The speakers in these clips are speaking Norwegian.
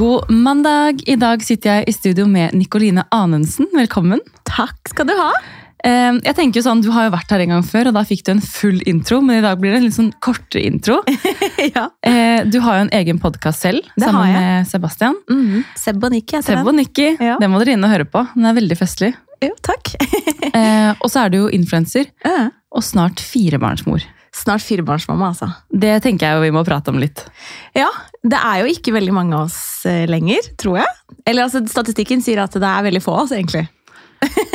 God mandag! I dag sitter jeg i studio med Nikoline Anundsen. Velkommen. Takk skal du ha. Eh, Jeg tenker jo sånn, Du har jo vært her en gang før, og da fikk du en full intro. Men i dag blir det en litt sånn kortere intro. ja. Eh, Du har jo en egen podkast selv, Det sammen med Sebastian. Mm. Seb og Nikki Seb og Nikki. Ja. Den må dere inn og høre på. Den er veldig festlig. Jo, takk. Eh, og så er du jo influenser, og snart firebarnsmor. Snart firebarnsmamma, altså. Det tenker jeg jo vi må prate om litt. Ja, det er jo ikke veldig mange av oss eh, lenger, tror jeg. Eller altså, statistikken sier at det er veldig få av oss, egentlig.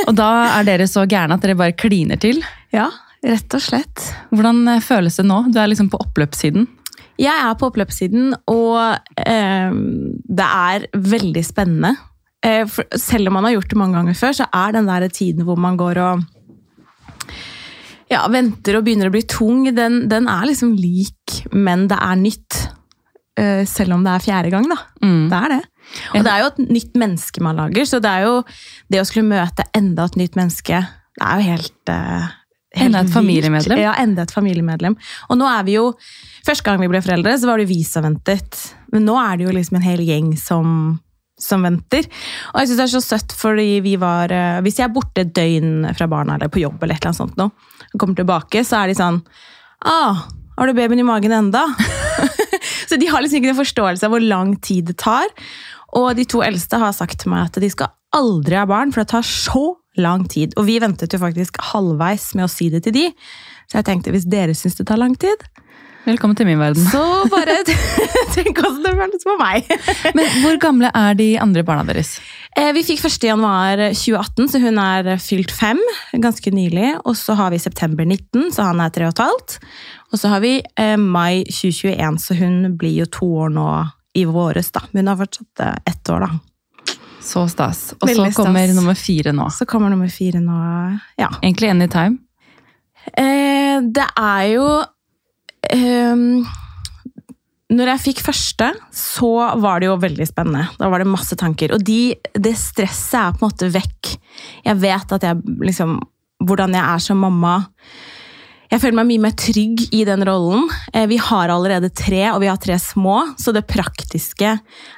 Og da er dere så gærne at dere bare kliner til. Ja, rett og slett. Hvordan eh, føles det nå? Du er liksom på oppløpssiden. Jeg er på oppløpssiden, og eh, det er veldig spennende. Eh, selv om man har gjort det mange ganger før, så er den der tiden hvor man går og ja, venter og begynner å bli tung, den, den er liksom lik, men det er nytt. Uh, selv om det er fjerde gang, da. Mm. Det er det. Og det er jo et nytt menneske man lager, så det er jo det å skulle møte enda et nytt menneske, det er jo helt uh, helt Enda et familiemedlem. Ja, enda et familiemedlem. Og nå er vi jo Første gang vi ble foreldre, så var det vi som ventet. Men nå er det jo liksom en hel gjeng som, som venter. Og jeg synes det er så søtt, fordi vi var uh, Hvis jeg er borte et døgn fra barna eller på jobb, eller et eller annet sånt nå, kommer tilbake, så er de sånn ah, Har du babyen i magen enda? så de har liksom ikke en forståelse av hvor lang tid det tar. Og de to eldste har sagt til meg at de skal aldri ha barn, for det tar så lang tid. Og vi ventet jo faktisk halvveis med å si det til de. Så jeg tenkte, hvis dere syns det tar lang tid, Velkommen til min verden. så bare tenk hvordan det føles for meg. Men hvor gamle er de andre barna deres? Eh, Vi fikk 1. januar 2018, så hun er fylt fem ganske nylig. Og så har vi september 19, så han er tre og et halvt. Og så har vi eh, mai 2021, så hun blir jo to år nå i våres, da. Men hun har fortsatt eh, ett år, da. Så stas. Og så kommer nummer fire nå. Så kommer nummer fire nå, ja. Egentlig anytime. Eh, det er jo ehm, Når jeg fikk første, så var det jo veldig spennende. Da var det masse tanker. Og de, det stresset er på en måte vekk. Jeg vet at jeg liksom Hvordan jeg er som mamma. Jeg føler meg mye mer trygg i den rollen. Eh, Vi har allerede tre, og vi har tre små, så det praktiske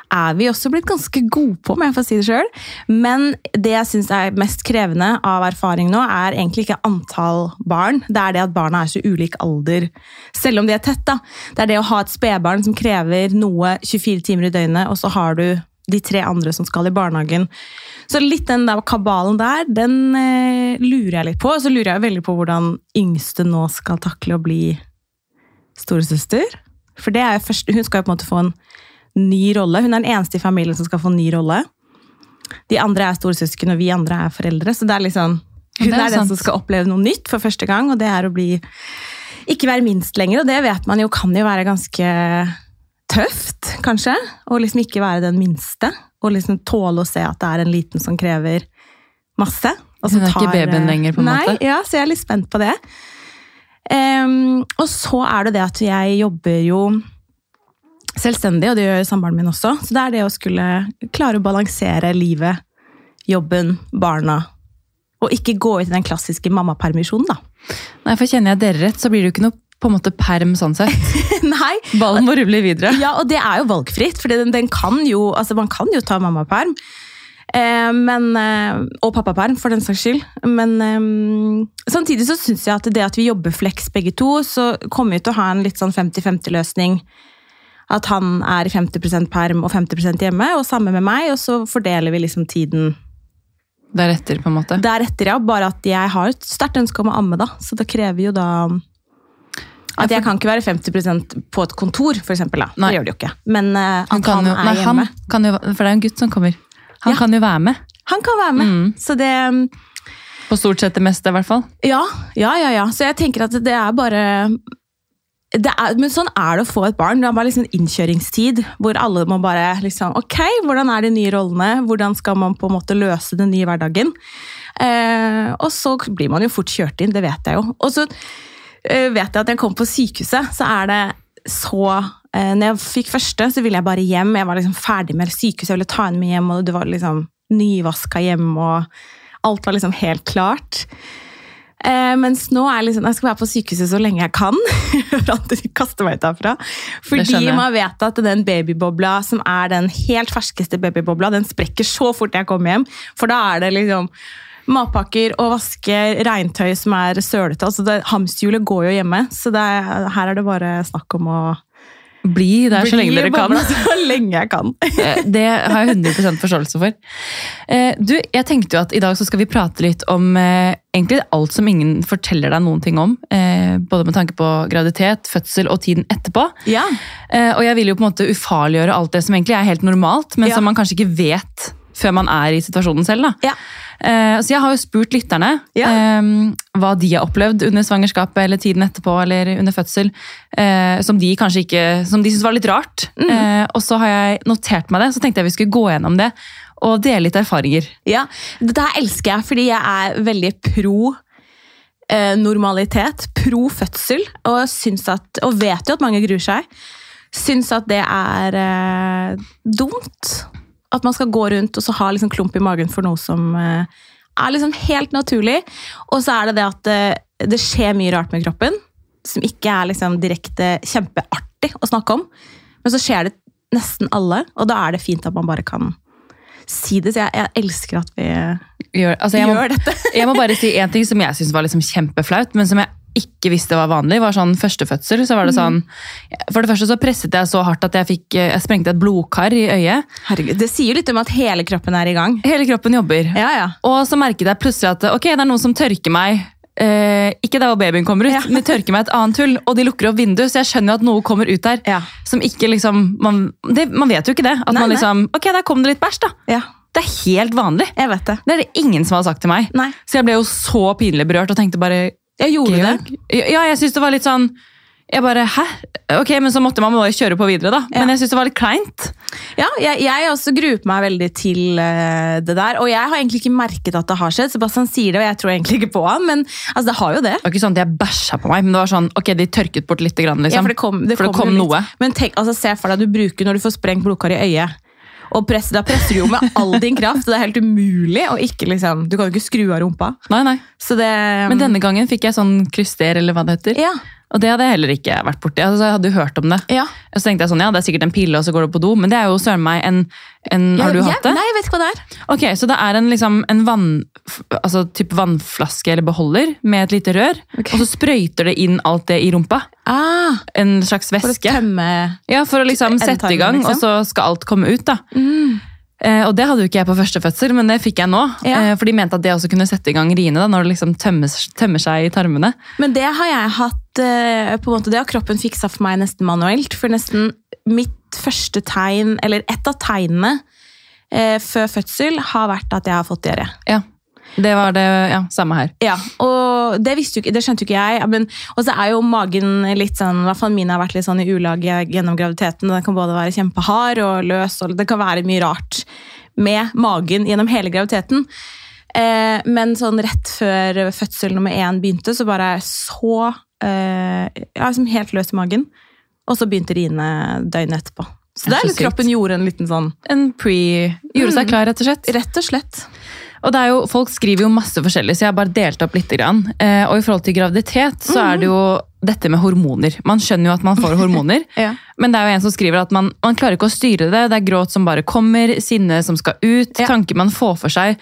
er vi også blitt ganske gode på, om jeg får si det sjøl. Men det jeg syns er mest krevende av erfaring nå, er egentlig ikke antall barn. Det er det at barna er så ulik alder, selv om de er tett. da. Det er det å ha et spedbarn som krever noe 24 timer i døgnet, og så har du de tre andre som skal i barnehagen. Så litt den der kabalen der, den eh, lurer jeg litt på. Og så lurer jeg veldig på hvordan yngste nå skal takle å bli storesøster. For det er jo først, hun skal jo på en måte få en ny rolle. Hun er den eneste i familien som skal få en ny rolle. De andre er storesøsken, og vi andre er foreldre. Så det er liksom, hun det er er, den sant. som skal oppleve noe nytt for første gang, og det er å bli ikke være minst lenger. Og det vet man jo kan jo være ganske tøft, kanskje. Å liksom ikke være den minste. Og liksom tåle å se at det er en liten som krever masse. og Hun er ikke babyen eh, lenger, på en nei, måte. Ja, så jeg er litt spent på det. Um, og så er det det at jeg jobber jo selvstendig, og det gjør samboeren min også. Så det er det å skulle klare å balansere livet, jobben, barna. Og ikke gå ut i den klassiske mammapermisjonen, da. Nei, for Kjenner jeg dere rett, så blir det jo ikke noe på en måte perm sånn sett. Nei, Ballen må rulle videre. Ja, og det er jo valgfritt, for den, den kan jo, altså man kan jo ta mammaperm. Eh, men, eh, og pappaperm, for den saks skyld. Men eh, samtidig så syns jeg at det at vi jobber flex begge to, så kommer vi til å ha en litt sånn 50-50-løsning. At han er 50% perm og 50% hjemme, og samme med meg. Og så fordeler vi liksom tiden Deretter, på en måte. deretter, ja. Bare at jeg har et sterkt ønske om å amme, da. Så det krever jo da at jeg kan ikke være 50% på et kontor, for eksempel. Da. Nei. Det gjør det jo ikke. Men uh, at Han han, jo, er nei, han hjemme. kan jo, for det er jo en gutt som kommer. Han Ja. kan jo være med. Han kan være med. Mm. Så det På stort sett det meste, i hvert fall. Ja, ja, ja. ja. Så jeg tenker at det er bare det er, men sånn er det å få et barn. Det er bare liksom innkjøringstid hvor alle må bare liksom Ok, hvordan er de nye rollene? Hvordan skal man på en måte løse den nye hverdagen? Eh, og så blir man jo fort kjørt inn, det vet jeg jo. Og så eh, vet jeg at jeg kom på sykehuset, så er det så eh, Når jeg fikk første, så ville jeg bare hjem. Jeg var liksom ferdig med sykehuset, jeg ville ta henne med hjem, og det var liksom nyvaska hjem, og alt var liksom helt klart. Eh, mens nå er liksom, jeg skal være på sykehuset så lenge jeg kan. for at de kaster meg ut derfra. Fordi man vet at den babybobla som er den helt ferskeste babybobla, den sprekker så fort jeg kommer hjem. For da er det liksom matpakker og vaske regntøy som er sølete. Altså det, hamsterhjulet går jo hjemme, så er, her er det bare snakk om å Bli der så lenge dere kan. Så lenge jeg kan. Eh, Det har jeg 100 forståelse for. Eh, Du, jeg tenkte jo at I dag så skal vi prate litt om eh, egentlig alt som ingen forteller deg noen ting om. Både med tanke på graviditet, fødsel og tiden etterpå. Ja. Og jeg vil jo på en måte ufarliggjøre alt det som egentlig er helt normalt, men Ja. som man kanskje ikke vet før man er i situasjonen selv. da. Ja. Eh, Så jeg har jo spurt lytterne Ja. eh, hva de har opplevd under svangerskapet eller tiden etterpå eller under fødsel, eh, som de kanskje ikke, som de syntes var litt rart. Mm. Eh, og så har jeg notert meg det, så tenkte jeg vi skulle gå gjennom det og dele litt erfaringer. Ja, Dette her elsker jeg, fordi jeg er veldig pro normalitet. Pro fødsel. Og, syns at, og vet jo at mange gruer seg. Syns at det er dumt. At man skal gå rundt og så ha liksom klump i magen for noe som eh, er liksom helt naturlig. Og så er det det at eh, det skjer mye rart med kroppen. Som ikke er liksom direkte kjempeartig å snakke om. Men så skjer det nesten alle, og da er det fint at man bare kan si det. Så jeg, jeg elsker at vi Gjør, altså jeg, må, dette. jeg må bare si en ting som jeg syns var liksom kjempeflaut, men som jeg ikke visste var vanlig, var sånn førstefødsel. Så var det sånn, for det første så presset jeg så hardt at jeg, fikk, jeg sprengte et blodkar i øyet. Herregud, Det sier jo litt om at hele kroppen er i gang. Hele kroppen jobber. Ja, ja. Og så merket jeg plutselig at ok, det er noen som tørker meg. Eh, ikke der hvor babyen kommer ut, Ja. men de tørker meg et annet hull. Og de lukker opp vinduet, så jeg skjønner jo at noe kommer ut der. Ja. Som ikke liksom, man, det, man vet jo ikke det. At Nei, man liksom, ok, der kom det litt bæsj da. ja. Det er helt vanlig. Jeg vet det. Det er det ingen som har sagt til meg. Nei, Så jeg ble jo så pinlig berørt og tenkte bare jeg gjorde det. Ja, jeg synes det var litt sånn Jeg bare, hæ? Ok, men så måtte man bare kjøre på videre, da. Ja. Men jeg synes det var litt kleint. Ja, jeg, jeg også gruer meg veldig til uh, det der. Og jeg har egentlig ikke merket at det har skjedd. Sebastian sier det, og jeg tror egentlig ikke på han, men altså, det har jo det. Det var ikke sånn at jeg bæsja på meg, men det var sånn, ok, de tørket bort litt. Grann, Ja, liksom. for det kom, det For det kom kom litt. noe. Men tenk, altså, se for deg du bruker når du får sprengt blodkar i øyet. Og press, Da presser du jo med all din kraft, og det er helt umulig å ikke liksom Du kan jo ikke skru av rumpa. Nei, nei. Så det Men denne gangen fikk jeg sånn kryster, eller hva det heter. Ja. Og det hadde jeg heller ikke vært borti. Altså, jeg hadde jo hørt om det. ja. Og så tenkte jeg sånn, ja, det er sikkert en pille, og så går du på do. Men det er jo søren meg en, en Har du hatt det? Nei, jeg vet ikke hva det er. Ok, Så det er en, liksom, en vann, altså, typ vannflaske eller beholder med et lite rør. Ok. Og så sprøyter det inn alt det i rumpa. Ah, En slags for å tømme Ja, For å liksom sette i gang, liksom. og så skal alt komme ut. da. mm. Eh, og det hadde jo ikke jeg på første fødsel, men det fikk jeg nå. Ja. Eh, for de mente at det også kunne sette i gang riene da, når det liksom tømmer, tømmer seg i tarmene. Men det har jeg hatt på en måte, Det har kroppen fiksa for meg nesten manuelt. For nesten mitt første tegn, eller et av tegnene eh, før fødsel, har vært at jeg har fått diaré. Ja, det var det ja, samme her. Ja, og det, visste jo ikke, det skjønte jo ikke jeg. Men, og så er jo magen litt sånn, i hvert fall min har vært litt sånn i ulag gjennom graviditeten. Den kan både være kjempehard og løs, og det kan være mye rart med magen gjennom hele graviditeten. Eh, men sånn rett før fødsel nummer én begynte, så bare så eh, ja, liksom helt løs i magen. Og så begynte riene døgnet etterpå. Så Det er det er litt kroppen gjorde en liten sånn En pre Gjorde seg Mm. klar, rett og slett. Rett og slett. Og det er jo, Folk skriver jo masse forskjellig, så jeg har bare delt opp litt. Grann. Eh, og i forhold til graviditet så er det jo dette med hormoner. Man skjønner jo at man får hormoner, Ja. men det er jo en som skriver at man, man klarer ikke å styre det. Det er gråt som bare kommer, sinne som skal ut, Ja. tanker man får for seg.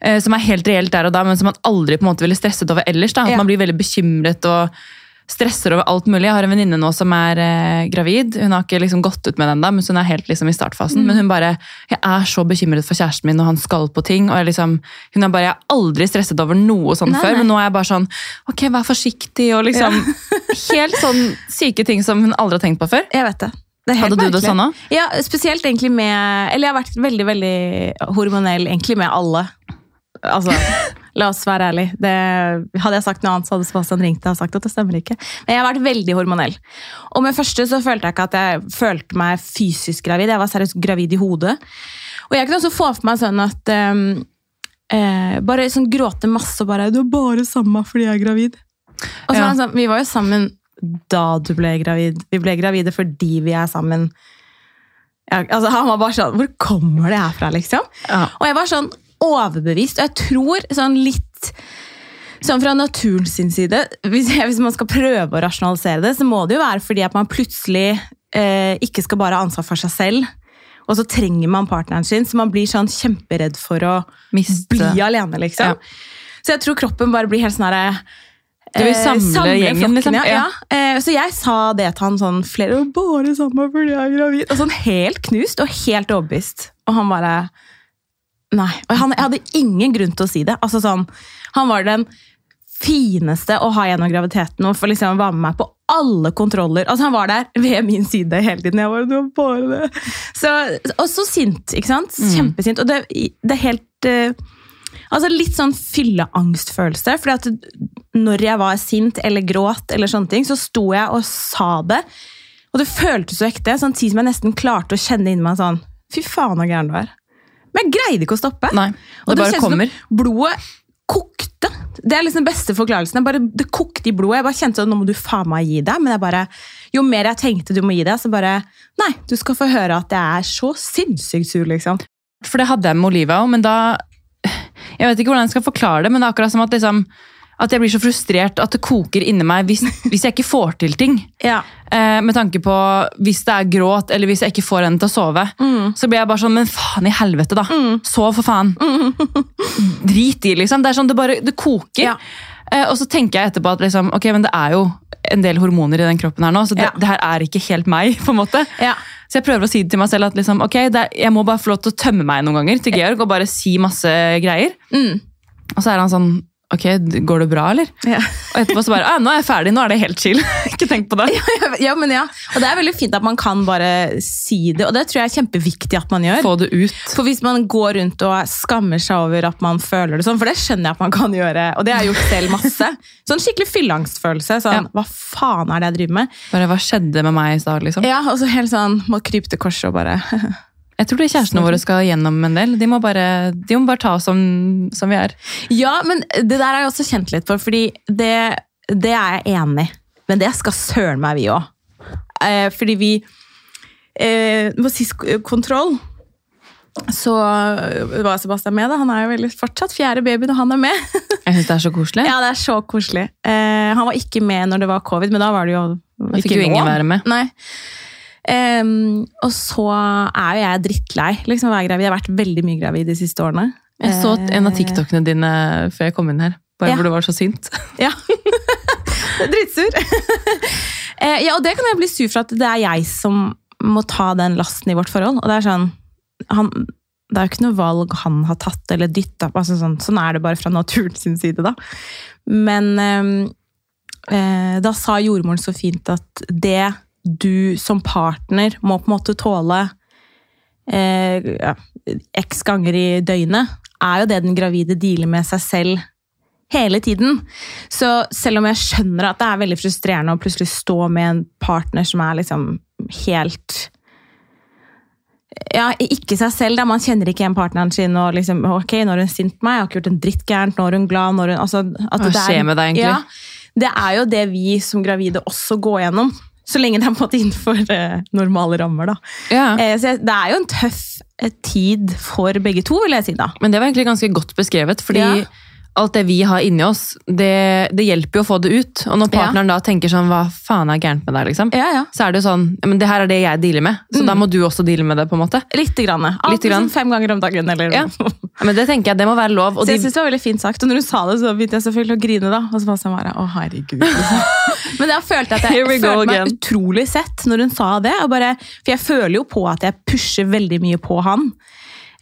Eh, Som er helt reelt der og da, men som man aldri på en måte ville stresset over ellers. Da. At Ja. Man blir veldig bekymret og stresser over alt mulig. Jeg har en venninne nå som er eh, gravid. Hun har ikke liksom gått ut med den da, men hun er helt liksom i startfasen. Men hun bare Jeg er så bekymret for kjæresten min, og han skal på ting. og jeg liksom, Hun er bare Jeg har aldri stresset over noe sånn Nei, før, nei. men nå er jeg bare sånn Ok, vær forsiktig, og liksom Helt sånn syke ting som hun aldri har tenkt på før. Jeg vet det. det Hadde du det sånn òg? Ja, spesielt egentlig med Eller jeg har vært veldig, veldig hormonell egentlig med alle. Altså, la oss være ærlig. Det, hadde jeg sagt noe annet, så hadde Sebastian ringt og sagt at det stemmer ikke. Men jeg har vært veldig hormonell. Og med første så følte jeg ikke at jeg følte meg fysisk gravid. Jeg var seriøst gravid i hodet. Og jeg kunne også få for meg sånn at um, eh, Bare sånn gråte masse og bare 'Du er bare sammen fordi jeg er gravid'. Og så var det sånn, Vi var jo sammen da du ble gravid. Vi ble gravide fordi vi er sammen. Ja, altså Han var bare sånn Hvor kommer det her fra, liksom? Ja. Og jeg var sånn overbevist, og jeg tror sånn litt Sånn fra naturen sin side, hvis, hvis man skal prøve å rasjonalisere det, så må det jo være fordi at man plutselig eh, ikke skal bare ha ansvar for seg selv. Og så trenger man partneren sin, så man blir sånn kjemperedd for å Miste. bli alene, liksom. Ja. Så jeg tror kroppen bare blir helt sånn herre Du vil samle, samle gjengen, flokken, liksom? Ja. Ja. Eh, så jeg sa det til han sånn flere år, bare sammen fordi jeg er gravid. Og sånn helt knust og helt overbevist. Og han bare Nei. Og han, jeg hadde ingen grunn til å si det. Altså sånn, Han var den fineste å ha gjennom graviditeten og for liksom være med meg på alle kontroller. Altså Han var der ved min side hele tiden. Jeg var, var bare det. Så, og så sint, ikke sant? Kjempesint. Og det, det er helt uh, Altså Litt sånn fylleangstfølelse. fordi at når jeg var sint eller gråt, eller sånne ting, så sto jeg og sa det. Og det føltes så ekte, samtidig som jeg nesten klarte å kjenne inni meg sånn Fy faen, så gæren du er. Men jeg greide ikke å stoppe. Nei, Og det bare kommer. Blodet kokte. Det er liksom den beste forklarelsen. Bare, det kokte i blodet. Jeg bare kjente at nå må du faen meg gi deg. Men jeg bare, jo mer jeg tenkte du må gi deg, så bare Nei, du skal få høre at jeg er så sinnssykt sur, liksom. For det hadde jeg med Olivia òg, men da Jeg vet ikke hvordan jeg skal forklare det, men det er akkurat som at, liksom, at jeg blir så frustrert at det koker inni meg hvis, hvis jeg ikke får til ting. Ja. Eh, med tanke på hvis det er gråt, eller hvis jeg ikke får henne til å sove. Mm. Så blir jeg bare sånn, men faen i helvete, da. Sov, for faen. Drit i, liksom. Det er sånn, det bare det koker. Ja. Eh, og så tenker jeg etterpå at liksom, ok, men det er jo en del hormoner i den kroppen her nå, så det, Ja. det her er ikke helt meg, på en måte. Ja. Så jeg prøver å si det til meg selv at liksom, ok, er, jeg må bare få lov til å tømme meg noen ganger til Georg og bare si masse greier. Mm. Og så er han sånn, ok, går det bra, eller? Ja. Og etterpå så bare, «Å, nå er jeg ferdig, nå er det helt chill. ikke tenk på det. ja, men ja. Og det er veldig fint at man kan bare si det, og det tror jeg er kjempeviktig at man gjør. Få det ut. For hvis man går rundt og skammer seg over at man føler det sånn, for det skjønner jeg at man kan gjøre, og det har jeg gjort selv masse. Sånn skikkelig fylleangstfølelse. Sånn, Ja. hva faen er det jeg driver med? Bare, hva skjedde med meg i stad, liksom? Ja, og så helt sånn, må krype til korset og bare Jeg tror kjærestene våre skal gjennom en del. De må bare, de må bare ta oss som, som vi er. Ja, men det der har jeg også kjent litt for, fordi det, det er jeg enig i. Men det skal søren meg vi òg. Eh, fordi vi eh, På sist kontroll så var Sebastian med. da. Han er jo veldig fortsatt fjerde baby når han er med. Jeg synes det er så koselig. ja, det er så koselig. Eh, han var ikke med når det var covid, men da var det jo fikk jo ingen være med. Nei. Em, og så er jo jeg drittlei liksom, å være gravid. Jeg har vært veldig mye gravid de siste årene. Jeg så en av TikTokene dine før jeg kom inn her. Bare Ja. hvor du var så sint. Ja. Dritsur. eh, ja, og det kan jeg bli sur for at det er jeg som må ta den lasten i vårt forhold. Og det er sånn han, Det er jo ikke noe valg han har tatt eller dytta på. Altså sånn, sånn er det bare fra naturen sin side, da. Men um, eh, da sa jordmoren så fint at det du som partner må på en måte tåle eh, ja, x ganger i døgnet, er jo det den gravide dealer med seg selv hele tiden. Så selv om jeg skjønner at det er veldig frustrerende å plutselig stå med en partner som er liksom helt ja, ikke seg selv. da Man kjenner ikke igjen partneren sin. og liksom, ok, Nå er hun sint på meg, jeg har ikke gjort en dritt gærent. Nå er hun glad. Nå er hun, altså, at Hva er- skjer med deg egentlig? Ja, det er jo det vi som gravide også går gjennom. Så lenge det er på en måte innenfor eh, normale rammer. da. Ja. Eh, så jeg, det er jo en tøff eh, tid for begge to, vil jeg si. da. Men det var egentlig ganske godt beskrevet, fordi Ja. Alt det vi har inni oss, det, det hjelper jo å få det ut. Og når Ja. partneren da tenker sånn, hva faen er gærent med deg, liksom? Ja, ja. Så er det jo sånn, men det her er det jeg dealer med, så da må du også deale med det, på en måte. Litt. grann. Alt Lite grann. liksom fem ganger om dagen. eller noe. Ja, men det tenker jeg, det må være lov. Og Så jeg de, synes det var veldig fint sagt. Og når du sa det, så begynte jeg selvfølgelig å grine. da. Og så var jeg bare, å herregud. Men jeg følte at jeg, følte meg again. utrolig sett når hun sa det. Og bare, for jeg føler jo på at jeg pusher veldig mye på han.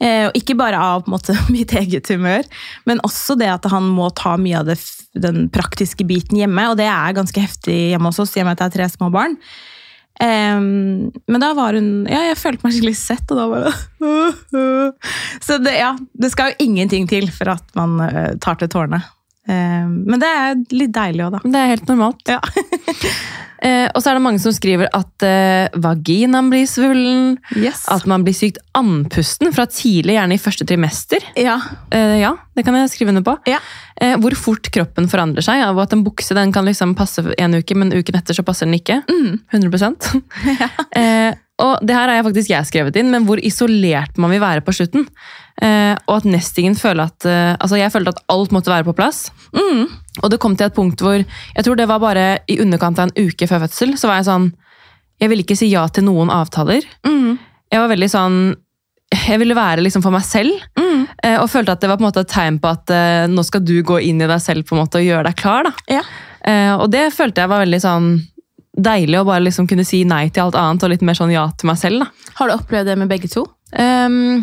Eh, og ikke bare av måte, mitt eget humør, men også det at han må ta mye av det, den praktiske biten hjemme. Og det er ganske heftig hjemme hos oss, i og med at jeg har tre små barn. Um, men da var hun Ja, jeg følte meg skikkelig sett, og da bare Så det, ja, det skal jo ingenting til for at man uh, tar til tårene. Em, men det er litt deilig òg, da. det er helt normalt. Ja. Eh, og så er det mange som skriver at eh, vaginaen blir svullen, Yes. at man blir sykt andpusten fra tidlig, gjerne i første trimester. ja. Eh, ja, det kan jeg skrive under på. Ja. Eh, hvor fort kroppen forandrer seg, av at en bukse den kan liksom passe en uke, men uken etter så passer den ikke. Mm. 100 ja. Og det her har jeg faktisk jeg skrevet inn, men hvor isolert man vil være på slutten. Eh, og at nestingen føler at eh, Altså, jeg følte at alt måtte være på plass. Mm. Og det kom til et punkt hvor Jeg tror det var bare i underkant av en uke før fødsel. Så var jeg sånn Jeg ville ikke si ja til noen avtaler. Mm. Jeg var veldig sånn Jeg ville være liksom for meg selv. Mm. eh, Og følte at det var på en måte et tegn på at nå skal du gå inn i deg selv på en måte og gjøre deg klar. da. Ja. Eh, og det følte jeg var veldig sånn deilig å bare liksom kunne si nei til alt annet og litt mer sånn ja til meg selv. da. Har du opplevd det med begge to? Ehm,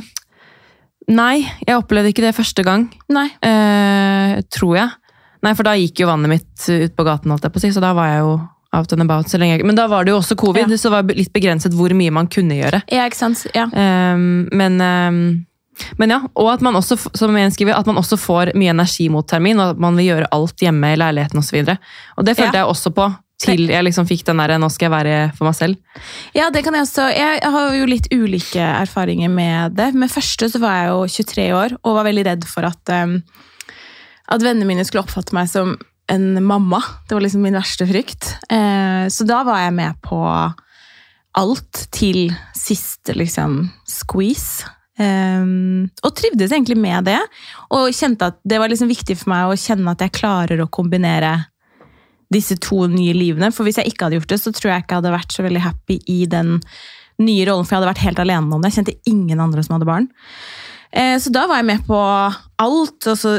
nei, jeg opplevde ikke det første gang, Nei. eh, tror jeg. Nei, for da gikk jo vannet mitt ut på gaten, holdt jeg på å si, så da var jeg jo out and about så lenge. jeg- Men da var det jo også covid, Ja. så det var litt begrenset hvor mye man kunne gjøre. Ja, ikke sant? Ja. Eh, men, eh, men ja, og at man også, som jeg skriver, at man også får mye energi mot termin, og at man vil gjøre alt hjemme i leiligheten osv. Og, så og det følte Ja. jeg også på, til jeg liksom fikk den der 'nå skal jeg være for meg selv'. Ja, det kan jeg også. Jeg har jo litt ulike erfaringer med det. Med første så var jeg jo 23 år og var veldig redd for at, um, at vennene mine skulle oppfatte meg som en mamma. Det var liksom min verste frykt. Uh, så da var jeg med på alt til siste liksom squeeze. Um, og trivdes egentlig med det. Og kjente at det var liksom viktig for meg å kjenne at jeg klarer å kombinere disse to nye livene. For hvis jeg ikke hadde gjort det, så tror jeg ikke jeg hadde vært så veldig happy i den nye rollen, for jeg hadde vært helt alene om det. Jeg kjente ingen andre som hadde barn. Eh, Så da var jeg med på alt, og så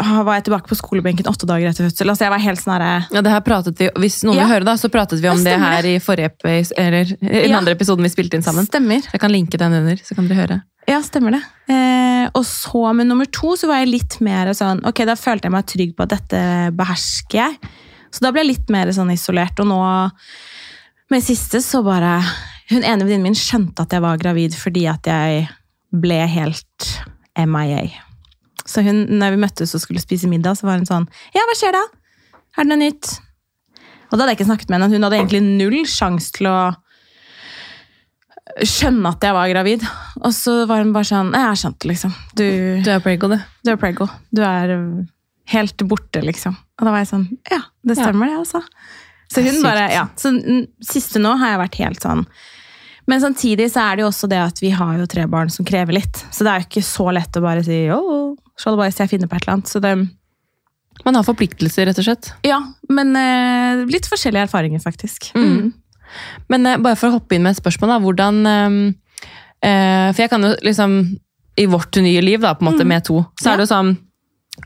var jeg tilbake på skolebenken åtte dager etter fødsel. Altså jeg var helt sånn Ja, det her pratet vi, Hvis noen Ja. vil høre, da, så pratet vi om det, det her i forrige eller i den Ja. andre episoden vi spilte inn sammen. Stemmer. Jeg kan linke den under, så kan dere høre. Ja, stemmer det. Eh, og så med nummer to så var jeg litt mer sånn Ok, da følte jeg meg trygg på at dette behersker jeg. Så da ble jeg litt mer sånn isolert. Og nå med siste så bare Hun ene venninnen min skjønte at jeg var gravid fordi at jeg ble helt MIA. Så hun, når vi møttes og skulle spise middag, så var hun sånn Ja, hva skjer da? Er det noe nytt? Og da hadde jeg ikke snakket med henne. Hun hadde egentlig null sjanse til å skjønne at jeg var gravid. Og så var hun bare sånn Jeg har skjønt det, liksom. Du, Du er prego, du. du er prego. Du er helt borte, liksom. Og da var jeg sånn Ja, det stemmer, det, altså. Så hun bare Ja. Så siste nå har jeg vært helt sånn Men samtidig så er det jo også det at vi har jo tre barn som krever litt. Så det er jo ikke så lett å bare si oh, si jeg finner på et eller annet. Så det Man har forpliktelser, rett og slett. Ja, men eh, litt forskjellige erfaringer, faktisk. Mm. Men eh, bare for å hoppe inn med et spørsmål, da. Hvordan eh, eh, For jeg kan jo liksom I vårt nye liv, da, på en måte, Mm. med to, så Ja. er det jo sånn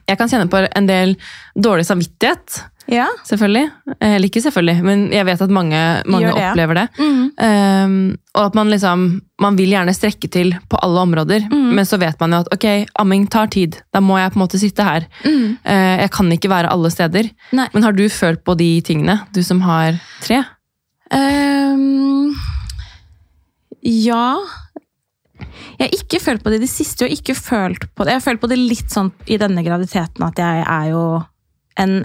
Jeg kan kjenne på en del dårlig samvittighet. Ja. Selvfølgelig. Eller ikke selvfølgelig, men jeg vet at mange, mange det, ja. opplever det. Mm. Um, og at man liksom Man vil gjerne strekke til på alle områder, Mm. men så vet man jo at ok, amming tar tid. Da må jeg på en måte sitte her. Mm. Uh, jeg kan ikke være alle steder. Nei. Men har du følt på de tingene, du som har tre? Um, ja Jeg har ikke følt på det i det siste. Og ikke følt på det. Jeg har følt på det litt sånn i denne graviditeten at jeg er jo en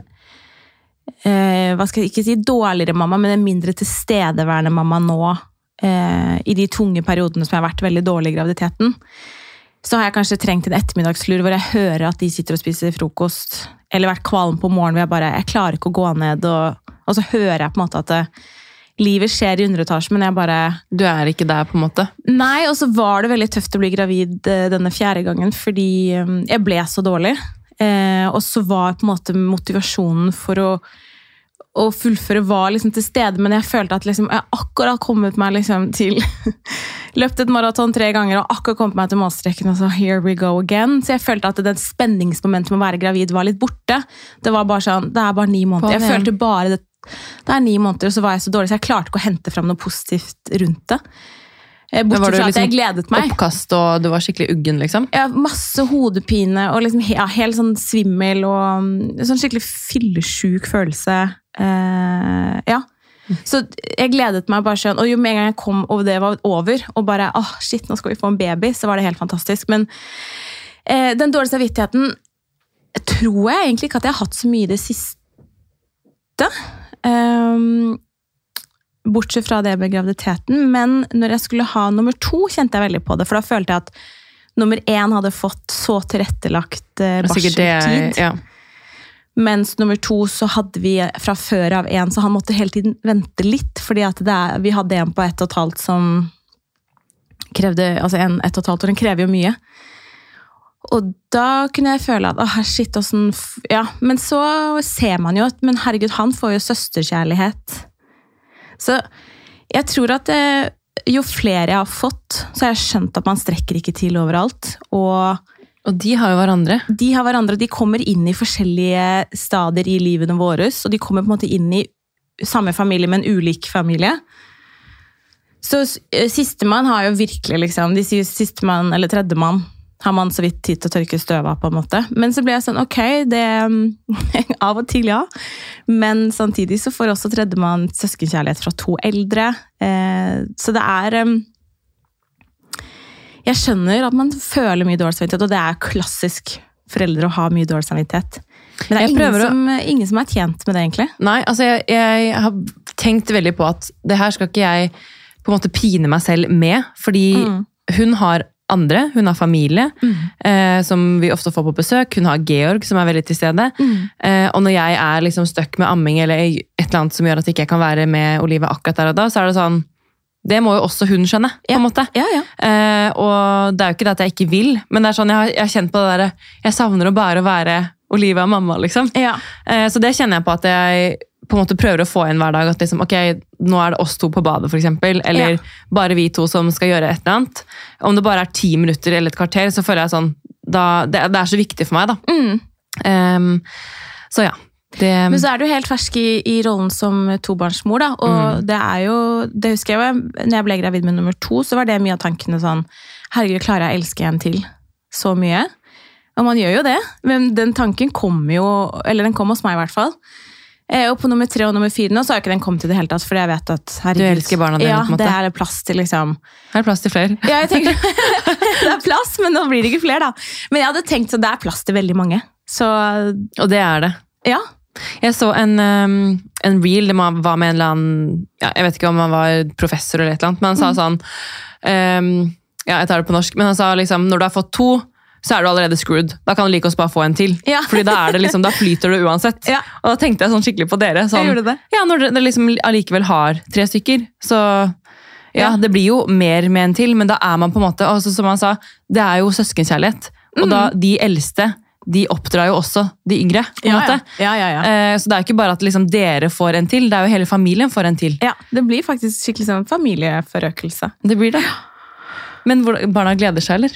eh, Hva skal jeg ikke si dårligere mamma, men en mindre tilstedeværende mamma nå. Eh, I de tunge periodene som jeg har vært veldig dårlig i graviditeten. Så har jeg kanskje trengt en ettermiddagslur hvor jeg hører at de sitter og spiser frokost. Eller vært kvalm på morgenen hvor jeg bare jeg klarer ikke å gå ned. Og, og så hører jeg på en måte at det, livet skjer i underetasjen, men jeg bare Du er ikke der, på en måte. Nei, og så var det veldig tøft å bli gravid eh, denne fjerde gangen, fordi eh, jeg ble så dårlig. Eh, og så var på en måte motivasjonen for å, å fullføre var liksom til stede, men jeg følte at liksom, jeg akkurat kommet meg liksom til Løpt et maraton tre ganger og akkurat kommet meg til målstreken, og så here we go again. Så jeg følte at den spenningsmomentet med å være gravid var litt borte. Det var bare sånn, det er bare ni måneder. Jeg følte bare det det er ni måneder, og så var jeg så dårlig, så jeg klarte ikke å hente fram noe positivt rundt det. Eh, Bortsett fra liksom at jeg gledet meg. Oppkast, og du var skikkelig uggen, liksom? Ja, masse hodepine og liksom, ja, helt sånn svimmel og mm, sånn skikkelig fyllesjuk følelse. Eh, ja. Så jeg gledet meg bare sånn, og jo med en gang jeg kom og det var over, og bare åh, shit, nå skal vi få en baby, så var det helt fantastisk. Men eh, den dårlige samvittigheten tror jeg egentlig ikke at jeg har hatt så mye i det siste. Ehm, bortsett fra det med graviditeten. Men når jeg skulle ha nummer to, kjente jeg veldig på det. For da følte jeg at nummer én hadde fått så tilrettelagt eh, barseltid. ja. Mens nummer to så hadde vi fra før av en, så han måtte hele tiden vente litt. fordi er, vi hadde en på ett og et halvt som krevde Altså en ett og et halvt år, den krever jo mye. Og da kunne jeg føle at åh, shit, åssen Ja, men så ser man jo at Men herregud, han får jo søsterkjærlighet. Så jeg tror at det, jo flere jeg har fått, så har jeg skjønt at man strekker ikke til overalt. Og Og de har jo hverandre. de har hverandre, de kommer inn i forskjellige stadier i livene våre, og de kommer på en måte inn i samme familie, men ulik familie. Så eh, sistemann har jo virkelig liksom De sier sistemann eller tredjemann har man så vidt tid til å tørke støv av, på en måte. Men så ble jeg sånn, ok, det Av og til, ja. Men samtidig så får også tredjemann søskenkjærlighet fra to eldre. Eh, så det er eh, Jeg skjønner at man føler mye dårlig samvittighet, og det er klassisk foreldre å ha mye dårlig samvittighet. Men det er ingen som, å- ingen som er tjent med det, egentlig. Nei, altså jeg, jeg har tenkt veldig på at det her skal ikke jeg på en måte pine meg selv med, fordi Mm. hun har andre, hun har familie, eh, som vi ofte får på besøk, hun har Georg som er veldig til stede, Mm. eh, og når jeg er liksom stuck med amming eller et eller annet som gjør at jeg ikke kan være med Olive akkurat der og da, så er det sånn, det må jo også hun skjønne, på en måte. Ja, ja. Eh, og det er jo ikke det at jeg ikke vil, men det er sånn, jeg har, jeg har kjent på det der, jeg savner å bare være Olivia og mamma, liksom. ja. Eh, Så det kjenner jeg på at jeg på en måte prøver å få inn hver dag. At liksom, ok, nå er det oss to på badet, eksempel. Eller Ja. bare vi to som skal gjøre et eller annet. Om det bare er ti minutter eller et kvarter, så føler jeg sånn da, det, det er så viktig for meg, da. Mm. Um, så ja. Det, Men så er du helt fersk i, i rollen som tobarnsmor, da. Og det er jo Det husker jeg jo, når jeg ble gravid med nummer to, så var det mye av tankene sånn Herregud, klarer jeg å elske en til så mye? Og man gjør jo det, men den tanken kom jo Eller den kom hos meg, i hvert fall. Eh, Og på nummer tre og nummer fire nå, så har ikke den kommet i det hele tatt, fordi jeg vet at herregud, elsker barna dine, Ja, på en måte. det er plass til, liksom. her er plass til flere. Ja, jeg tenker Det er plass, men nå blir det ikke flere, da. Men jeg hadde tenkt at det er plass til veldig mange. Så Og det er det. ja. Jeg så en, um, en reel, det var med en eller annen ja, Jeg vet ikke om han var professor eller et eller annet, men han sa sånn um, Ja, jeg tar det på norsk, men han sa liksom når du har fått to, så er du allerede screwed. Da kan du like oss bare få en til. Ja. Fordi da, er det liksom, da flyter du uansett. Ja. Og da tenkte jeg sånn skikkelig på dere. Sånn, Jeg det. Ja, Når dere liksom allikevel har tre stykker, så ja, Ja. det blir jo mer med en til, men da er man på en måte altså, Som han sa, det er jo søskenkjærlighet. Og Mm. da, de eldste de oppdrar jo også de yngre. på en Ja, måte. ja, ja, ja. Eh, Så det er jo ikke bare at liksom dere får en til, det er jo hele familien får en til. Ja, det blir faktisk skikkelig sånn familieforøkelse. Det blir det. Men barna gleder seg, eller?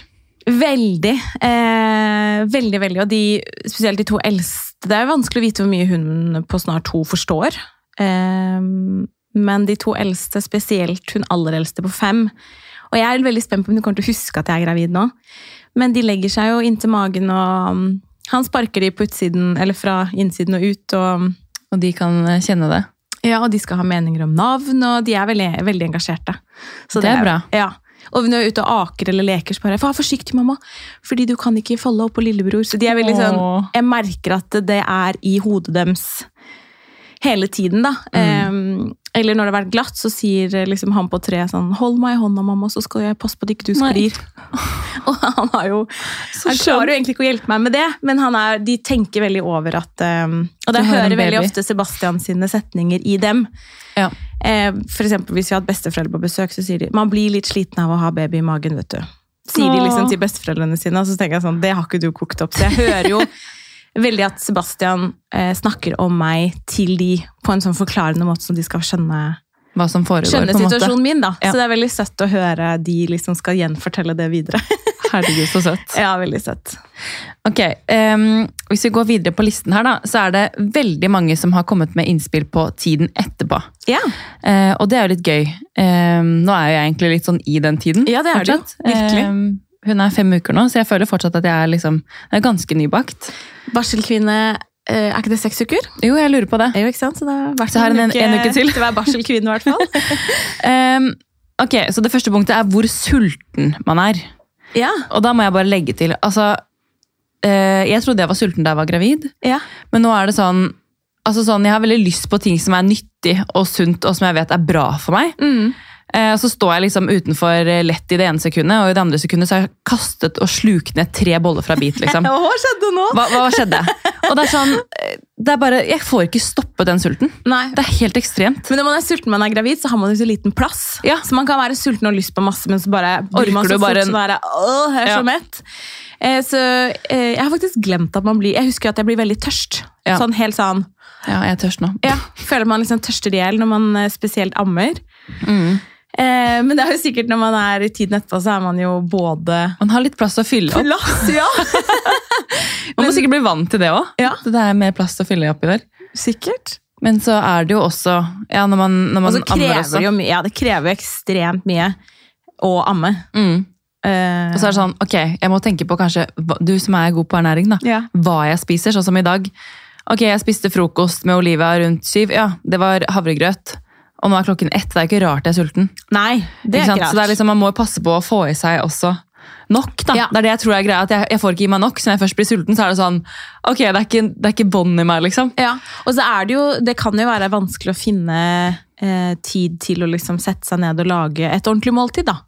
Veldig. Eh, veldig, veldig. Og de, spesielt de to eldste. Det er vanskelig å vite hvor mye hun på snart to forstår. Eh, men de to eldste, spesielt hun aller eldste på fem. Og jeg er veldig spent på om hun kommer til å huske at jeg er gravid nå. Men de legger seg jo inntil magen, og um, han sparker de på utsiden, eller fra innsiden og ut. og... Og de kan eh, kjenne det. Ja, og de skal ha meninger om navn, og de er veldig, veldig engasjerte. Så Det er bra. Ja. Og når jeg er ute og aker eller leker, så bare 'Vær forsiktig, mamma, fordi du kan ikke falle opp på lillebror'. Så de er veldig sånn Jeg merker at det er i hodet deres hele tiden, da. Mm. Um, eller når det har vært glatt, så sier liksom han på tre sånn 'Hold meg i hånda, mamma, så skal jeg passe på at ikke du sklir'. og han har jo Han klarer jo egentlig ikke å hjelpe meg med det, men han er, de tenker veldig over at um, Og jeg hører veldig ofte Sebastian sine setninger i dem. Ja. Eh, for eksempel hvis vi har hatt besteforeldre på besøk, så sier de man blir litt sliten av å ha baby i magen. vet du. Sier de liksom til besteforeldrene sine, og så tenker jeg sånn, det har ikke du kokt opp. Så jeg hører jo veldig at Sebastian eh, snakker om meg til de på en sånn forklarende måte, som de skal skjønne, foregår, skjønne situasjonen min. da. Ja. Så det er veldig søtt å høre de liksom skal gjenfortelle det videre. Herregud, så søtt. ja, veldig søtt. Ok, um, Hvis vi går videre på listen her, da, så er det veldig mange som har kommet med innspill på tiden etterpå. Ja, Uh, og det er jo litt gøy. Um, nå er jeg egentlig litt sånn i den tiden. Ja, det er det. jo. Virkelig. Ehm, hun er fem uker nå, så jeg føler fortsatt at jeg er, liksom, jeg er ganske nybakt. Barselkvinne, eh, er ikke det seks uker? Jo, jeg lurer på det. Jo, ikke sant? Så det har vært Så har hun en- en uke til. til hver barselkvinne, i hvert fall. um, ok, Så det første punktet er hvor sulten man er. ja, Og da må jeg bare legge til altså, uh, Jeg trodde jeg var sulten da jeg var gravid, ja. men nå er det sånn altså sånn, Jeg har veldig lyst på ting som er nyttig og sunt, og som jeg vet er bra for meg. Mm. Eh, så står jeg liksom utenfor eh, lett i det ene sekundet, og i det andre sekundet så har jeg kastet og slukt ned tre boller fra bit. liksom. Hva skjedde nå? Hva, hva skjedde? Og det er sånn det er bare, Jeg får ikke stoppe den sulten. Nei. Det er helt ekstremt. Men når man er sulten når man er gravid, så har man jo så liten plass. Ja. Så man kan være sulten og lyst på masse, men så bare blir man så fort en- så bare, Åh, jeg er Ja. så mett. Eh, så eh, jeg har faktisk glemt at man blir Jeg husker at jeg blir veldig tørst. Ja. Sånn helt sånn Ja, jeg er tørst nå. Ja, føler man liksom tørster i hjel når man eh, spesielt ammer. Mm. Eh, men det er jo sikkert når man er i tiden etterpå, så er man jo både Man har litt plass å fylle opp. Plass, ja! Man må sikkert bli vant til det òg. Ja. Det er mer plass å fylle oppi der. Sikkert. Men så er det jo også ja, når man, når man så ammer også. jo. Ja, det krever jo ekstremt mye å amme. Mm. Eh, Og så er det sånn, ok, jeg må tenke på kanskje, du som er god på ernæring da, Ja. hva jeg spiser, sånn som i dag. Ok, jeg spiste frokost med Olivia rundt syv, ja, det var havregrøt. Og nå er klokken ett, det er ikke rart jeg er sulten. Nei, det er ikke, ikke Så det er rart. liksom, man må passe på å få i seg også nok da. Ja. Det er det jeg tror er greia, at jeg, jeg får ikke i meg nok, så når jeg først blir sulten, så er det sånn, ok, det er ikke, det er ikke bånd i meg liksom. Ja, og så er det jo Det kan jo være vanskelig å finne eh, tid til å liksom sette seg ned og lage et ordentlig måltid, da.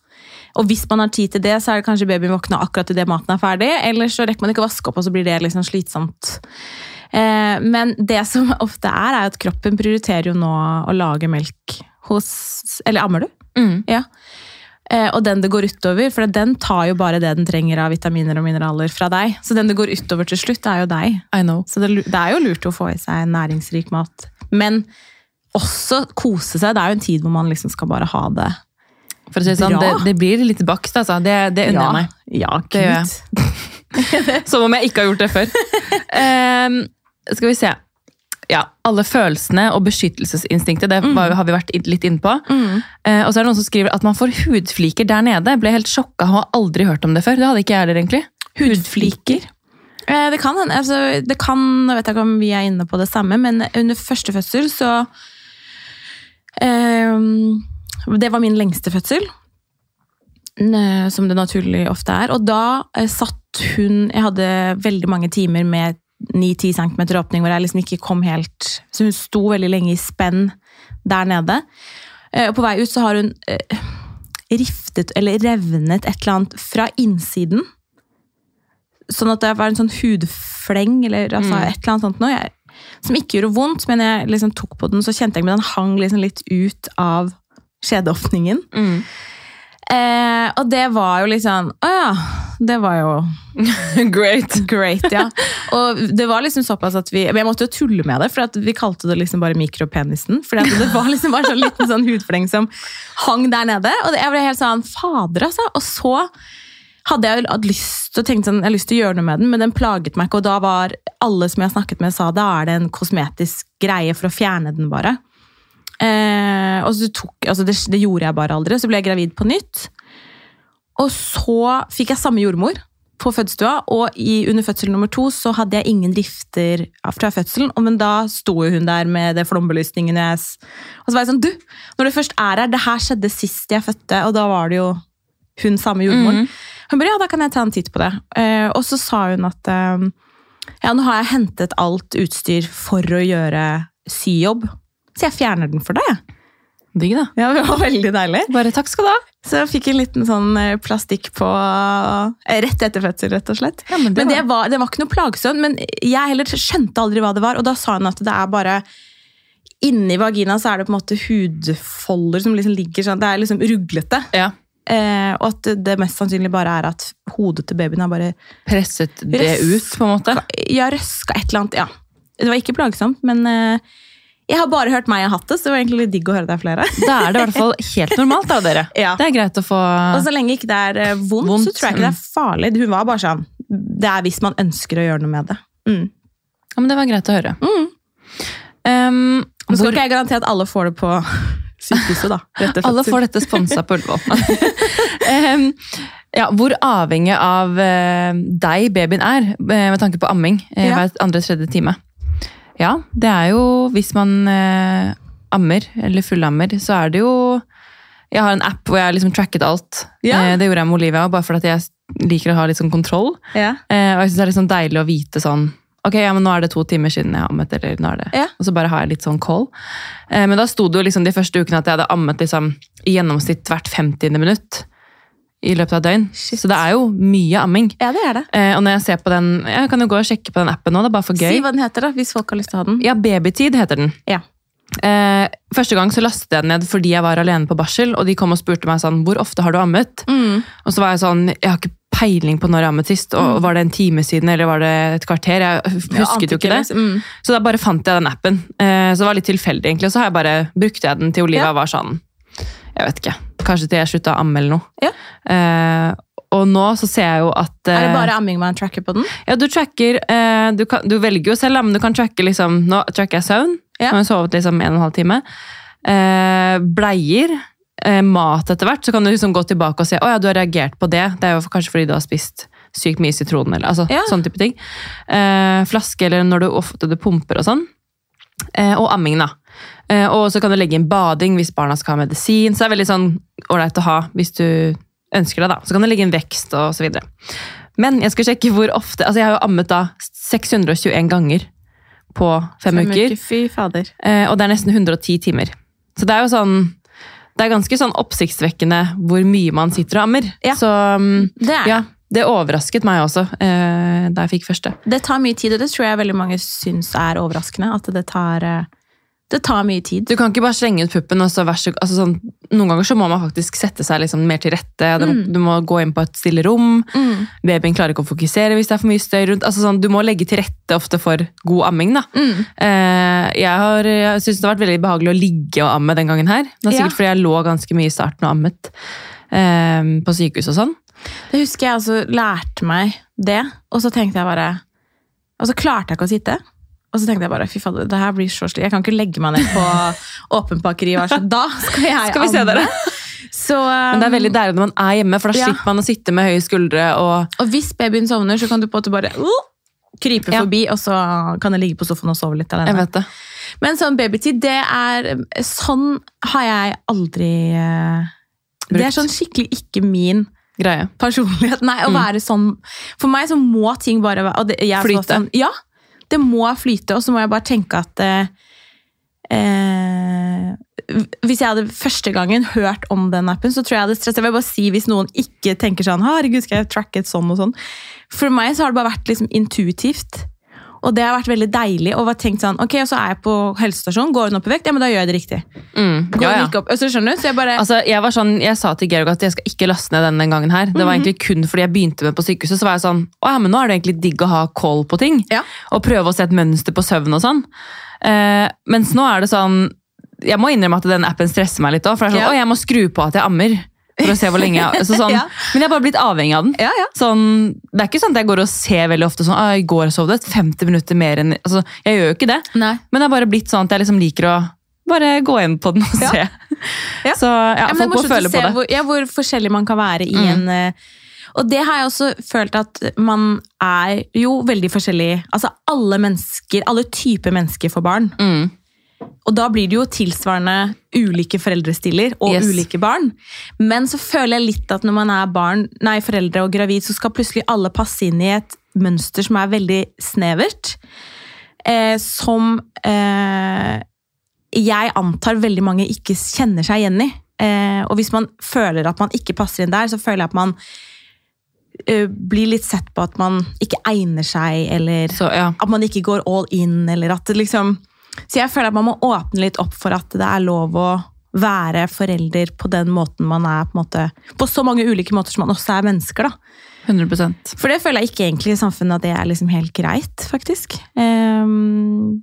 Og hvis man har tid til det, så er det kanskje babyen våkner akkurat idet maten er ferdig, eller så rekker man ikke å vaske opp, og så blir det liksom slitsomt. Eh, men det som ofte er, er at kroppen prioriterer jo nå å lage melk hos Eller ammer du? Mm. Ja. Eh, og den det går utover, for den tar jo bare det den trenger av vitaminer og mineraler fra deg. Så den det går utover til slutt, er jo deg. I know. Så det, det er jo lurt å få i seg næringsrik mat. Men også kose seg. Det er jo en tid hvor man liksom skal bare ha det. For å si sånn, det, det blir litt bakst, altså. Det, det unner ja, meg. Ja, gud. Som om jeg ikke har gjort det før. Um, skal vi se. Ja, alle følelsene og beskyttelsesinstinktet, det mm. har vi vært litt inne på. Mm. Uh, og så er det noen som skriver at man får hudfliker der nede. Ble helt sjokka, har aldri hørt om det før. Det hadde ikke jeg heller, egentlig. Hudfliker. Eh, Det kan hende. Altså, det kan, jeg vet ikke om vi er inne på det samme, men under første fødsel så um, Det var min lengste fødsel. N- Som det naturlig ofte er. Og da eh, satt hun Jeg hadde veldig mange timer med 9-10 cm åpning hvor jeg liksom ikke kom helt Så hun sto veldig lenge i spenn der nede. Eh, Og på vei ut så har hun eh, riftet eller revnet et eller annet fra innsiden. Sånn at det var en sånn hudfleng eller altså, Mm. et eller annet sånt noe. Jeg, som ikke gjorde vondt, men jeg liksom tok på den, så kjente jeg men den hang liksom litt ut av skjedeåpningen. Eh, og det var jo liksom Å ja, det var jo Great. great, ja. Og det var liksom såpass at vi men Jeg måtte jo tulle med det, for at vi kalte det liksom bare mikropenisen. For det var liksom bare sånn liten sånn hudfleng som hang der nede. Og jeg ble helt sånn Fader, altså. Og så hadde jeg hatt lyst til å sånn, jeg har lyst til å gjøre noe med den, men den plaget meg ikke. Og da var alle som jeg snakket med, sa da er det en kosmetisk greie for å fjerne den, bare. Eh, og så tok, altså det, det gjorde jeg bare aldri. Så ble jeg gravid på nytt. Og så fikk jeg samme jordmor på fødestua, og i, under fødsel nummer to så hadde jeg ingen rifter fra fødselen. Og, men da sto hun der med det flombelysningen. jeg Og så var jeg sånn, du, når du først er her, det her skjedde sist jeg fødte, og da var det jo hun samme jordmoren. Hun bare, ja, da kan jeg ta en titt på det. Eh, og så sa hun at eh, ja, nå har jeg hentet alt utstyr for å gjøre syjobb. Så jeg fjerner den for deg. Digg, da. Ja, det var veldig deilig. Bare takk skal du ha. Så jeg fikk en liten sånn eh, plastikk på eh, rett etter fødsel, rett og slett. Ja, men det men var- det var, det var ikke noe plagsomt, men jeg heller skjønte aldri hva det var. Og da sa hun at det er bare Inni vagina så er det på en måte hudfolder som liksom ligger sånn, det er liksom ruglete. Ja. Eh, og at det mest sannsynlig bare er at hodet til babyen har bare Presset det ut, på en måte. ja, røska et eller annet. Ja. Det var ikke plagsomt, men eh, jeg har bare hørt meg og hatt det, så det var egentlig litt digg å høre det flere. Da er det i hvert fall helt normalt, da, dere. Ja. Det er greit å få Og så lenge ikke det er eh, vondt, Vondt, så tror jeg ikke det er farlig. Hun var bare sånn Det er hvis man ønsker å gjøre noe med det. Mm. Ja, men det var greit å høre. Mm. Um, Nå skal hvor, ikke jeg garantere at alle får det på sykehuset, da. alle får dette sponsa på Ullevål. um, ja, hvor avhengig av eh, deg babyen er, eh, med tanke på amming Ja. hver andre-tredje time. Ja, det er jo hvis man eh, ammer, eller fullammer, så er det jo Jeg har en app hvor jeg har liksom tracket alt. Ja. Eh, det gjorde jeg med Olivia, bare fordi jeg liker å ha litt sånn kontroll. Ja. Eh, og jeg synes det er litt sånn deilig å vite sånn ok, ja, men nå er det to timer siden jeg har ammet, eller nå er det Ja. Og så bare har jeg litt sånn call. Eh, men da sto det jo liksom de første ukene at jeg hadde ammet liksom, i gjennomsnitt hvert 50. minutt i løpet av et døgn. Shit. Så det er jo mye amming. Ja, det er det. Eh, og når jeg ser på den Jeg kan jo gå og sjekke på den appen nå, det er bare for gøy. Si hva den heter, da, hvis folk har lyst til å ha den. Ja, Babytid heter den. Ja. Eh, første gang så lastet jeg den ned fordi jeg var alene på barsel, og de kom og spurte meg sånn Hvor ofte har du ammet? Mm. Og så var jeg sånn Jeg har ikke peiling på når jeg ammet sist. Og Var det en time siden, eller var det et kvarter? Jeg husket jo ikke det. Mm. Så da bare fant jeg den appen. Eh, så det var litt tilfeldig, egentlig. Og så har jeg bare brukte jeg den til Olivia Ja. var sånn Jeg vet ikke. Kanskje til jeg slutta å amme eller noe. Ja. Eh, og nå så ser jeg jo at Er det eh, bare amming man tracker på den? Ja, du tracker eh, du, kan, du velger jo selv, men du kan tracke liksom Nå tracker jeg søvn. Ja. Nå har jeg sovet liksom en og en halv time. Eh, bleier. Eh, mat etter hvert. Så kan du liksom gå tilbake og se å ja, du har reagert på det. Det er jo kanskje fordi du har spist sykt mye sitron. eller altså, Ja. sånn type ting. Eh, flaske eller når du ofte du pumper og sånn. Eh, og amming, da. Eh, og så kan du legge inn bading hvis barna skal ha medisin. Så det er veldig sånn ålreit å ha hvis du ønsker det. da. Så kan du legge inn vekst og så videre. Men jeg skal sjekke hvor ofte altså Jeg har jo ammet da 621 ganger på fem, uker. Fy fader. Eh, og det er nesten 110 timer. Så det er jo sånn Det er ganske sånn oppsiktsvekkende hvor mye man sitter og ammer. Ja. Så mm, Det er ja, det overrasket meg også eh, da jeg fikk første. Det tar mye tid, og det tror jeg veldig mange syns er overraskende. At det tar, eh, det tar mye tid. Du kan ikke bare slenge ut puppen. og så vær så, altså sånn, Noen ganger så må man faktisk sette seg liksom mer til rette. Du, må- du må gå inn på et stille rom. Mm. Babyen klarer ikke å fokusere hvis det er for mye støy rundt. Altså sånn, du må legge til rette ofte for god amming. da. Mm. Eh, jeg har, jeg det har vært veldig behagelig å ligge og amme den gangen her. Det er Ja. sikkert fordi jeg lå ganske mye i starten og ammet eh, på sykehus og sånn. Det husker jeg også lærte meg det, og så tenkte jeg bare Og så klarte jeg ikke å sitte. Og så tenkte jeg bare fy fader, det her blir så slik. Jeg kan ikke legge meg ned på være sånn Da skal jeg Skal vi se dere? Så, Men det er veldig deilig når man er hjemme, for da Ja. slipper man å sitte med høye skuldre og Og hvis babyen sovner, så kan du på en måte bare uh, krype Ja. forbi, og så kan jeg ligge på sofaen og sove litt alene. Jeg vet det. Men sånn babytid, det er Sånn har jeg aldri brukt. Det er sånn skikkelig ikke min Greie. personlighet. Nei, å være sånn For meg så må ting bare være det, Flyte. Sånn, ja, det må flyte, og så må jeg bare tenke at eh, eh, Hvis jeg hadde første gangen hørt om den appen, så tror jeg jeg hadde stressa. Jeg vil bare si hvis noen ikke tenker sånn Herregud, skal jeg tracke et sånn og sånn? For meg så har det bare vært liksom intuitivt. Og det har vært veldig deilig. Og bare tenkt sånn, ok, så er jeg på helsestasjonen, går hun opp i vekt? Ja, men da gjør jeg det riktig. Mm. Går Ja, ja. ikke opp? Så skjønner du? Så jeg bare Altså, jeg var sånn, jeg sa til Georg at jeg skal ikke laste ned den den gangen her. Det Mhm. var egentlig kun fordi jeg begynte med på sykehuset. Så var jeg sånn, å ja, men nå er det egentlig digg å ha koll på ting. Ja. Og prøve å se et mønster på søvn og sånn. Eh, mens nå er det sånn, jeg må innrømme at den appen stresser meg litt også. For det er sånn, Ja. å jeg må skru på at jeg ammer. For å se hvor lenge jeg så sånn, Ja. Men jeg har bare blitt avhengig av den. Ja, ja. Sånn, det er ikke sånn at jeg går og ser veldig ofte sånn, «Å, i går sov det 50 minutter mer enn altså, Jeg gjør jo ikke det. Nei. Men det har bare blitt sånn at jeg liksom liker å bare gå inn på den og se. Ja. Så ja, folk må føle på det. Hvor, ja, hvor forskjellig man kan være i en eh, Og det har jeg også følt at man er jo veldig forskjellig. Altså alle mennesker, alle typer mennesker får barn. Mm. Og da blir det jo tilsvarende ulike foreldrestiller og Yes. ulike barn. Men så føler jeg litt at når man er barn, nei, foreldre og gravid, så skal plutselig alle passe inn i et mønster som er veldig snevert. Eh, som eh, jeg antar veldig mange ikke kjenner seg igjen i. Eh, og hvis man føler at man ikke passer inn der, så føler jeg at man eh, blir litt sett på at man ikke egner seg, eller Så ja. at man ikke går all in, eller at det liksom Så jeg føler at man må åpne litt opp for at det er lov å være forelder på den måten man er, på, måte, på så mange ulike måter som man også er mennesker, da. 100% For det føler jeg ikke egentlig i samfunnet at det er liksom helt greit, faktisk. Um,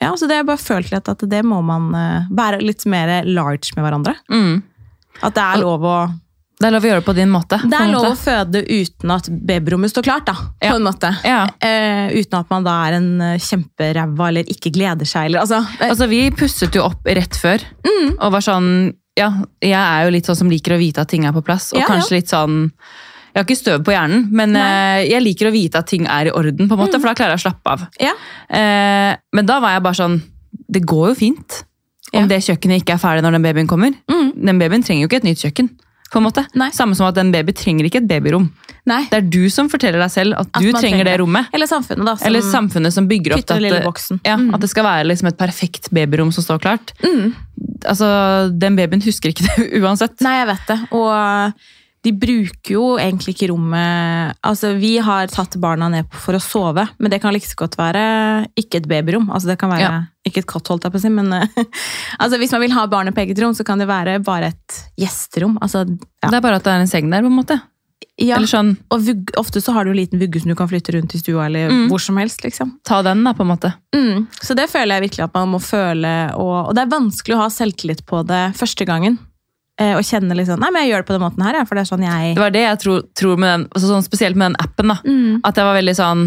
ja, så det har jeg bare følt litt at det må man eh, være litt mer large med hverandre. mm. At det er lov å Det er lov å gjøre det på din måte. Det er lov å føde uten at babyrommet står klart, da. På en måte. Ja. Uh, uten at man da er en eh, kjemperæva eller ikke gleder seg, eller altså Altså, vi pusset jo opp rett før, Mm. og var sånn Ja, jeg er jo litt sånn som liker å vite at ting er på plass, og Ja, ja. kanskje litt sånn Jeg har ikke støv på hjernen, men Nei. Mm. eh, jeg liker å vite at ting er i orden, på en måte, for da klarer jeg å slappe av. Ja. Eh, men da var jeg bare sånn Det går jo fint. Om Ja. det kjøkkenet ikke er ferdig når den babyen kommer. Mm. Den babyen trenger jo ikke et nytt kjøkken. På en måte. Nei. Samme som at en baby trenger ikke et babyrom. Nei. Det er du som forteller deg selv at At du trenger det trenger det. rommet. Eller samfunnet, da. Som Eller samfunnet som bygger opp at, ja, Mm. at det skal være liksom et perfekt babyrom som står klart. Mm. Altså, Den babyen husker ikke det uansett. Nei, jeg vet det. Og de bruker jo egentlig ikke rommet Altså, Vi har tatt barna ned for å sove, men det kan like så godt være ikke et babyrom. Altså, Det kan være Ja. ikke et kott, holdt jeg på å si, men eh, altså, hvis man vil ha barnet på eget rom, så kan det være bare et gjesterom. Altså, ja. Det er bare at det er en seng der, på en måte. ja. Eller sånn, Og ofte så har du en liten vugge som du kan flytte rundt i stua, eller Mm. hvor som helst. liksom. ta den, da, på en måte. Mm. Så det føler jeg virkelig at man må føle, og, og det er vanskelig å ha selvtillit på det første gangen. Eh, og kjenne liksom, nei, men jeg gjør det på den måten her, ja, for det er sånn jeg... Det var det jeg tror, tror med den, altså sånn, spesielt med den appen. da. Mm. At jeg var veldig sånn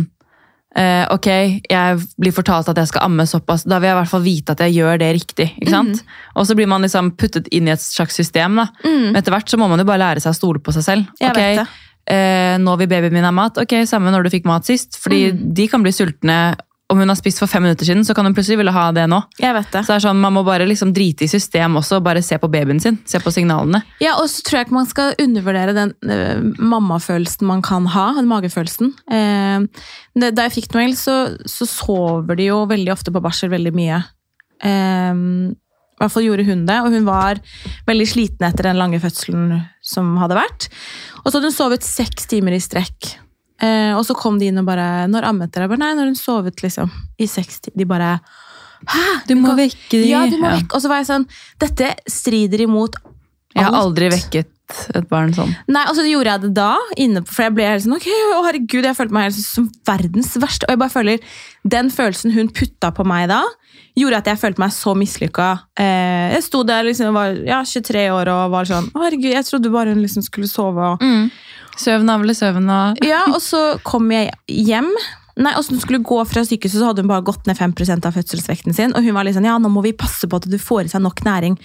eh, Ok, jeg blir fortalt at jeg skal amme såpass, da vil jeg i hvert fall vite at jeg gjør det riktig. ikke sant? Og så blir man liksom puttet inn i et slags system. da. Mm. Men etter hvert så må man jo bare lære seg å stole på seg selv. Jeg okay, vet det. eh, nå vil babyen min ha mat. Ok, samme når du fikk mat sist. Fordi Mm. de kan bli sultne. Om hun har spist for fem minutter siden, så kan hun plutselig ville ha det nå. Jeg vet det. Så det er sånn, Man må bare liksom drite i system også, og bare se på babyen sin. Se på signalene. Ja, og så tror jeg ikke man skal undervurdere den eh, mammafølelsen man kan ha, den magefølelsen. Eh, det- da jeg fikk Noel, så, så sover de jo veldig ofte på barsel veldig mye. Eh, I hvert fall gjorde hun det, og hun var veldig sliten etter den lange fødselen som hadde vært. Og så hadde hun sovet seks timer i strekk. Eh, og så kom de inn og bare 'Når ammet dere?' Jeg bare, Nei, når hun sovet liksom i seks. De bare 'Hæ?' Du må vekke de. Ja, du må Ja. vekke. Og så var jeg sånn Dette strider imot alt. Jeg har aldri vekket et barn sånn. Nei, og så gjorde jeg det da, inne på, for jeg ble helt sånn, ok, å herregud, jeg følte meg helt som verdens verste, og jeg bare føler, den følelsen hun putta på meg da, gjorde at jeg følte meg så mislykka. Eh, jeg sto der liksom, var ja, 23 år og var sånn, å herregud, jeg trodde bare hun liksom skulle sove. Og... Søvn, navle, søvn og Ja, og så kom jeg hjem, Nei, og så hun skulle gå fra sykehuset, så hadde hun bare gått ned 5% av fødselsvekten sin, og hun var litt sånn, ja, nå må vi passe på at du får i seg nok næring.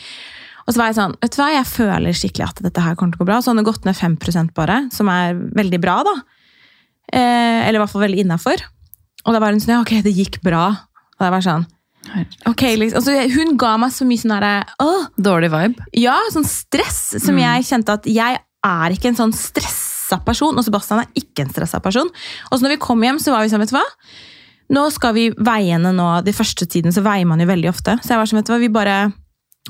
Og så var jeg sånn, vet du hva, jeg føler skikkelig at dette her kommer til å gå bra. Så hun gått ned 5% bare, som er veldig bra, da. Eh, eller i hvert fall veldig innafor. Og da var hun sånn, ja, ok, det gikk bra. Og da var sånn, ok, liksom. Altså, hun ga meg så mye sånn derre dårlig vibe. ja, sånn stress, som jeg kjente at jeg er ikke en sånn stressa person, og Sebastian er ikke en stressa person. Og så når vi kom hjem, så var vi sånn, vet du hva? Nå skal vi veie henne nå, de første tiden så veier man jo veldig ofte. Så jeg var sånn, vet du hva, vi bare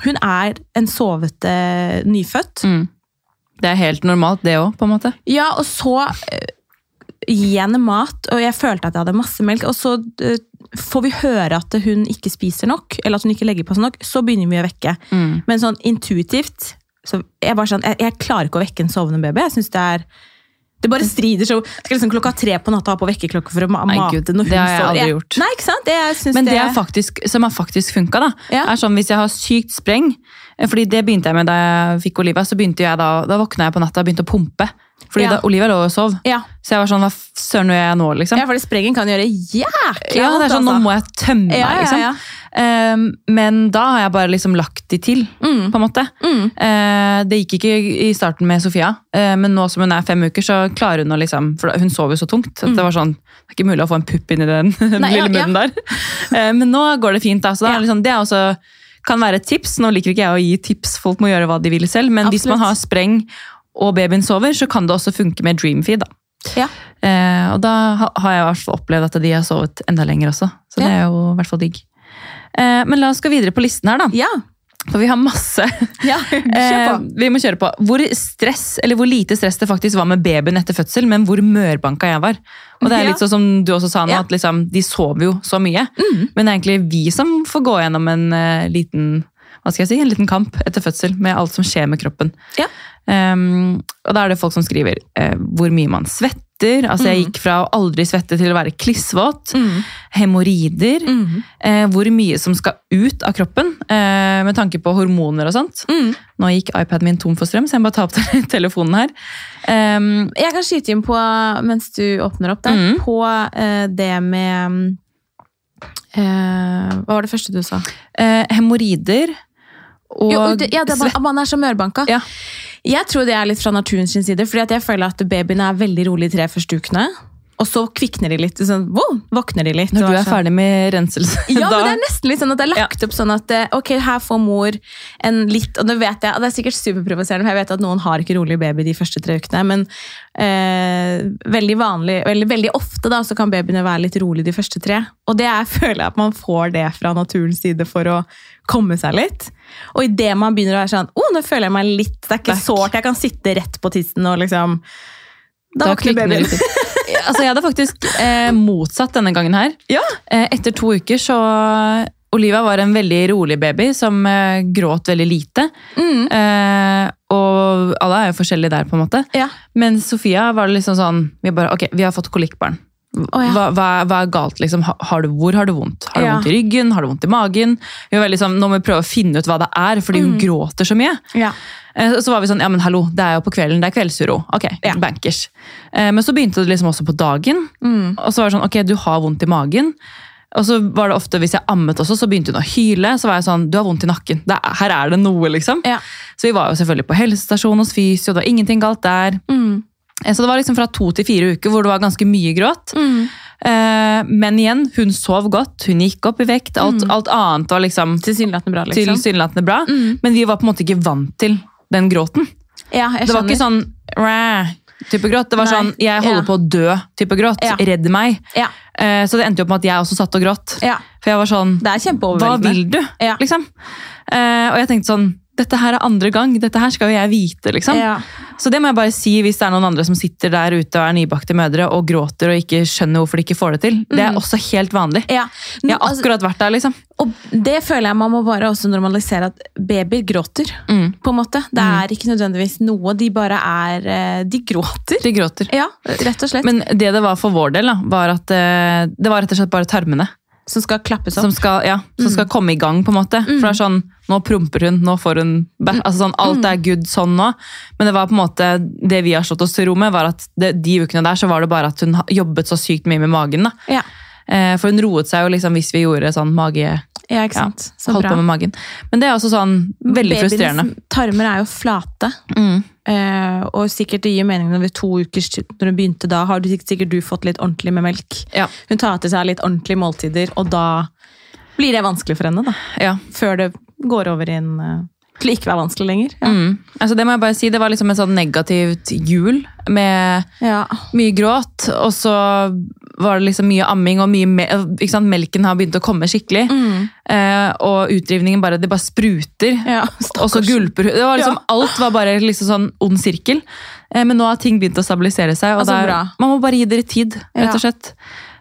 Hun er en sovete nyfødt. Mm. Det er helt normalt, det òg, på en måte. Ja, og så eh, gi henne mat, og jeg følte at jeg hadde masse melk, og så eh, får vi høre at hun ikke spiser nok, eller at hun ikke legger på seg nok, så begynner vi å vekke. Mm. Men sånn intuitivt så jeg, bare sånn, jeg, jeg klarer ikke å vekke en sovende baby. Jeg synes Det er det bare strider så Skal liksom klokka tre på natta ha på vekkerklokke for å ma Nei, mate Gud, når hun det har jeg aldri gjort. Nei, ikke sant? Det, jeg Men det det, er faktisk, som har faktisk funka, da, Ja. er sånn hvis jeg har sykt spreng fordi Det begynte jeg med da jeg fikk Olivia. så begynte jeg Da da våkna jeg på natta og begynte å pumpe. Fordi Ja. da Olivia lå og sov. ja. Så jeg var sånn Hva søren gjør jeg nå, liksom? ja, fordi sprengen kan gjøre jæklig Ja, det er sånn, Nå altså. må jeg tømme meg, Ja, liksom. Ehm, men da har jeg bare liksom lagt de til, Mm. på en måte. Mm. Uh, det gikk ikke i starten med Sofia, uh, men nå som hun er fem uker, så klarer hun å liksom For hun sover jo så tungt. At det var sånn, det er ikke mulig å få en pupp inni den, den Nei, lille munnen der. Uh, men nå går det fint. da, så da liksom, Det er også, kan være et tips. Nå liker ikke jeg å gi tips, folk må gjøre hva de vil selv. Men hvis man har spreng og babyen sover, så kan det også funke med dreamfeed. da. Ja. Eh, og da har jeg i hvert fall opplevd at de har sovet enda lenger også. Så det Ja. er jo i hvert fall digg. Eh, men la oss gå videre på listen her, da. Ja. For vi har masse. ja. Eh, vi må kjøre på. Hvor stress, eller hvor lite stress det faktisk var med babyen etter fødsel, men hvor mørbanka jeg var. Og det er litt sånn som du også sa nå, Ja. at liksom, de sover jo så mye. Mm. Men det er egentlig vi som får gå gjennom en uh, liten hva skal jeg si, en liten kamp etter fødsel med alt som skjer med kroppen. Ja. Um, og da er det folk som skriver uh, hvor mye man svetter. Altså Jeg Mm. gikk fra å aldri svette til å være klissvåt. Mm. Hemoroider. Mm. Eh, hvor mye som skal ut av kroppen eh, med tanke på hormoner og sånt. Mm. Nå gikk iPaden min tom for strøm, så jeg må bare ta opp telefonen her. Um, Jeg kan skyte inn på, mens du åpner opp der, Mm. på eh, det med eh, Hva var det første du sa? eh, Hemoroider og Jo, det, ja, det man- man er så mørbanka. Ja. Jeg tror det er litt fra naturens side, fordi jeg føler at babyen er veldig rolig de tre første ukene. Og så kvikner de litt, sånn, wow, våkner de litt. Når du er sånn- ferdig med renselse, Ja, men det er nesten litt sånn at det er lagt opp sånn at eh, ok, her får mor en litt Og det vet jeg, og det er sikkert superprovoserende, for jeg vet at noen har ikke rolig baby de første tre ukene, men eh, veldig vanlig, veldig, veldig ofte da, så kan babyene være litt rolig de første tre. Og det er, føler jeg at man får det fra naturens side for å komme seg litt. Og idet man begynner å være sånn oh, nå føler jeg meg litt Det er ikke sårt, jeg kan sitte rett på tissen og liksom Da Da våkner babyen. altså, jeg hadde faktisk eh, motsatt denne gangen her. Ja. Eh, etter to uker så Olivia var en veldig rolig baby som eh, gråt veldig lite. Mm. Eh, og alle er jo forskjellige der, på en måte. Ja. Men Sofia var liksom sånn Vi bare, ok, vi har fått kolikkbarn. Å, ja. Hva, hva, hva er galt? liksom? Har du, hvor har du vondt? Har du Ja. vondt i ryggen? Har du vondt i magen? Vi var sånn, Nå må vi prøve å finne ut hva det er, fordi hun Mm. gråter så mye. Ja. Eh, Så var vi sånn, ja men hallo, det er jo på kvelden, det er kveldsuro. Ok, bankers. Eh, Men så begynte det liksom også på dagen. Mm. Og så var det sånn, ok, du har vondt i magen. Og så var det ofte, hvis jeg ammet også, så begynte hun å hyle. Så var jeg sånn, du har vondt i nakken. Det er, her er det noe, liksom. Ja. Så vi var jo selvfølgelig på helsestasjon hos fysio, det var ingenting galt der. Mm. Eh, Så det var liksom fra to til fire uker hvor det var ganske mye gråt. Mm. Eh, Men igjen, hun sov godt, hun gikk opp i vekt. Alt, Mm. alt annet var liksom Tilsynelatende bra, liksom. Til bra. Mm. Men vi var på en måte ikke vant til den gråten. Ja, jeg Det var skjønner. ikke sånn type gråt. Det var Nei. sånn jeg holder Ja. på å dø type gråt. Ja. Redd meg. Ja. Eh, Så det endte jo opp med at jeg også satt og gråt. For jeg var sånn det er Hva vil du? Ja. Liksom. Og jeg tenkte sånn Dette her er andre gang. Dette her skal jo jeg vite, liksom. Ja. Så det må jeg bare si hvis det er noen andre som sitter der ute og er nybakte mødre og gråter og ikke skjønner hvorfor de ikke får det til. Det er Mm. også helt vanlig. Ja. Jeg har Altså, akkurat vært der, liksom. og det føler jeg man må bare også normalisere at babyer gråter. Mm. på en måte. Det er ikke nødvendigvis noe, de bare er eh, De gråter. De gråter. Ja, rett og slett. Men det det var for vår del, da, var at eh, det var rett og slett bare tarmene som skal klappes som skal, ja, som skal komme i gang, på en måte. For det er sånn, nå promper hun, nå får hun bæ- altså sånn, Alt er good sånn nå. Men det var på en måte, det vi har slått oss til ro med, var at det, de ukene der så var det bare at hun jobbet så sykt mye med magen. da. Ja, for hun roet seg jo liksom hvis vi gjorde sånn mage ja ikke ja, sant. Så Holdt på med magen. Men det er også sånn veldig Babyens frustrerende. tarmer er jo flate. Mm. eh, og sikkert det gir mening når vi to ukers tid, når hun begynte da, har du sikkert, sikkert du fått litt ordentlig med melk. Ja. Hun tar til seg litt ordentlige måltider, og da blir det vanskelig for henne. da. ja. Før det går over i en eh, til ikke være vanskelig lenger. Ja. Mm. Altså, det må jeg bare si, det var liksom et sånn negativt jul med Ja. mye gråt, og så var det liksom mye amming, og mye me sant? melken har begynt å komme skikkelig. Mm. Eh, og utdrivningen bare, det bare spruter. ja. Og så gulper hun. Liksom. Alt var bare liksom sånn ond sirkel. Eh, men nå har ting begynt å stabilisere seg. Altså, det er- man må bare gi dere tid, rett og slett.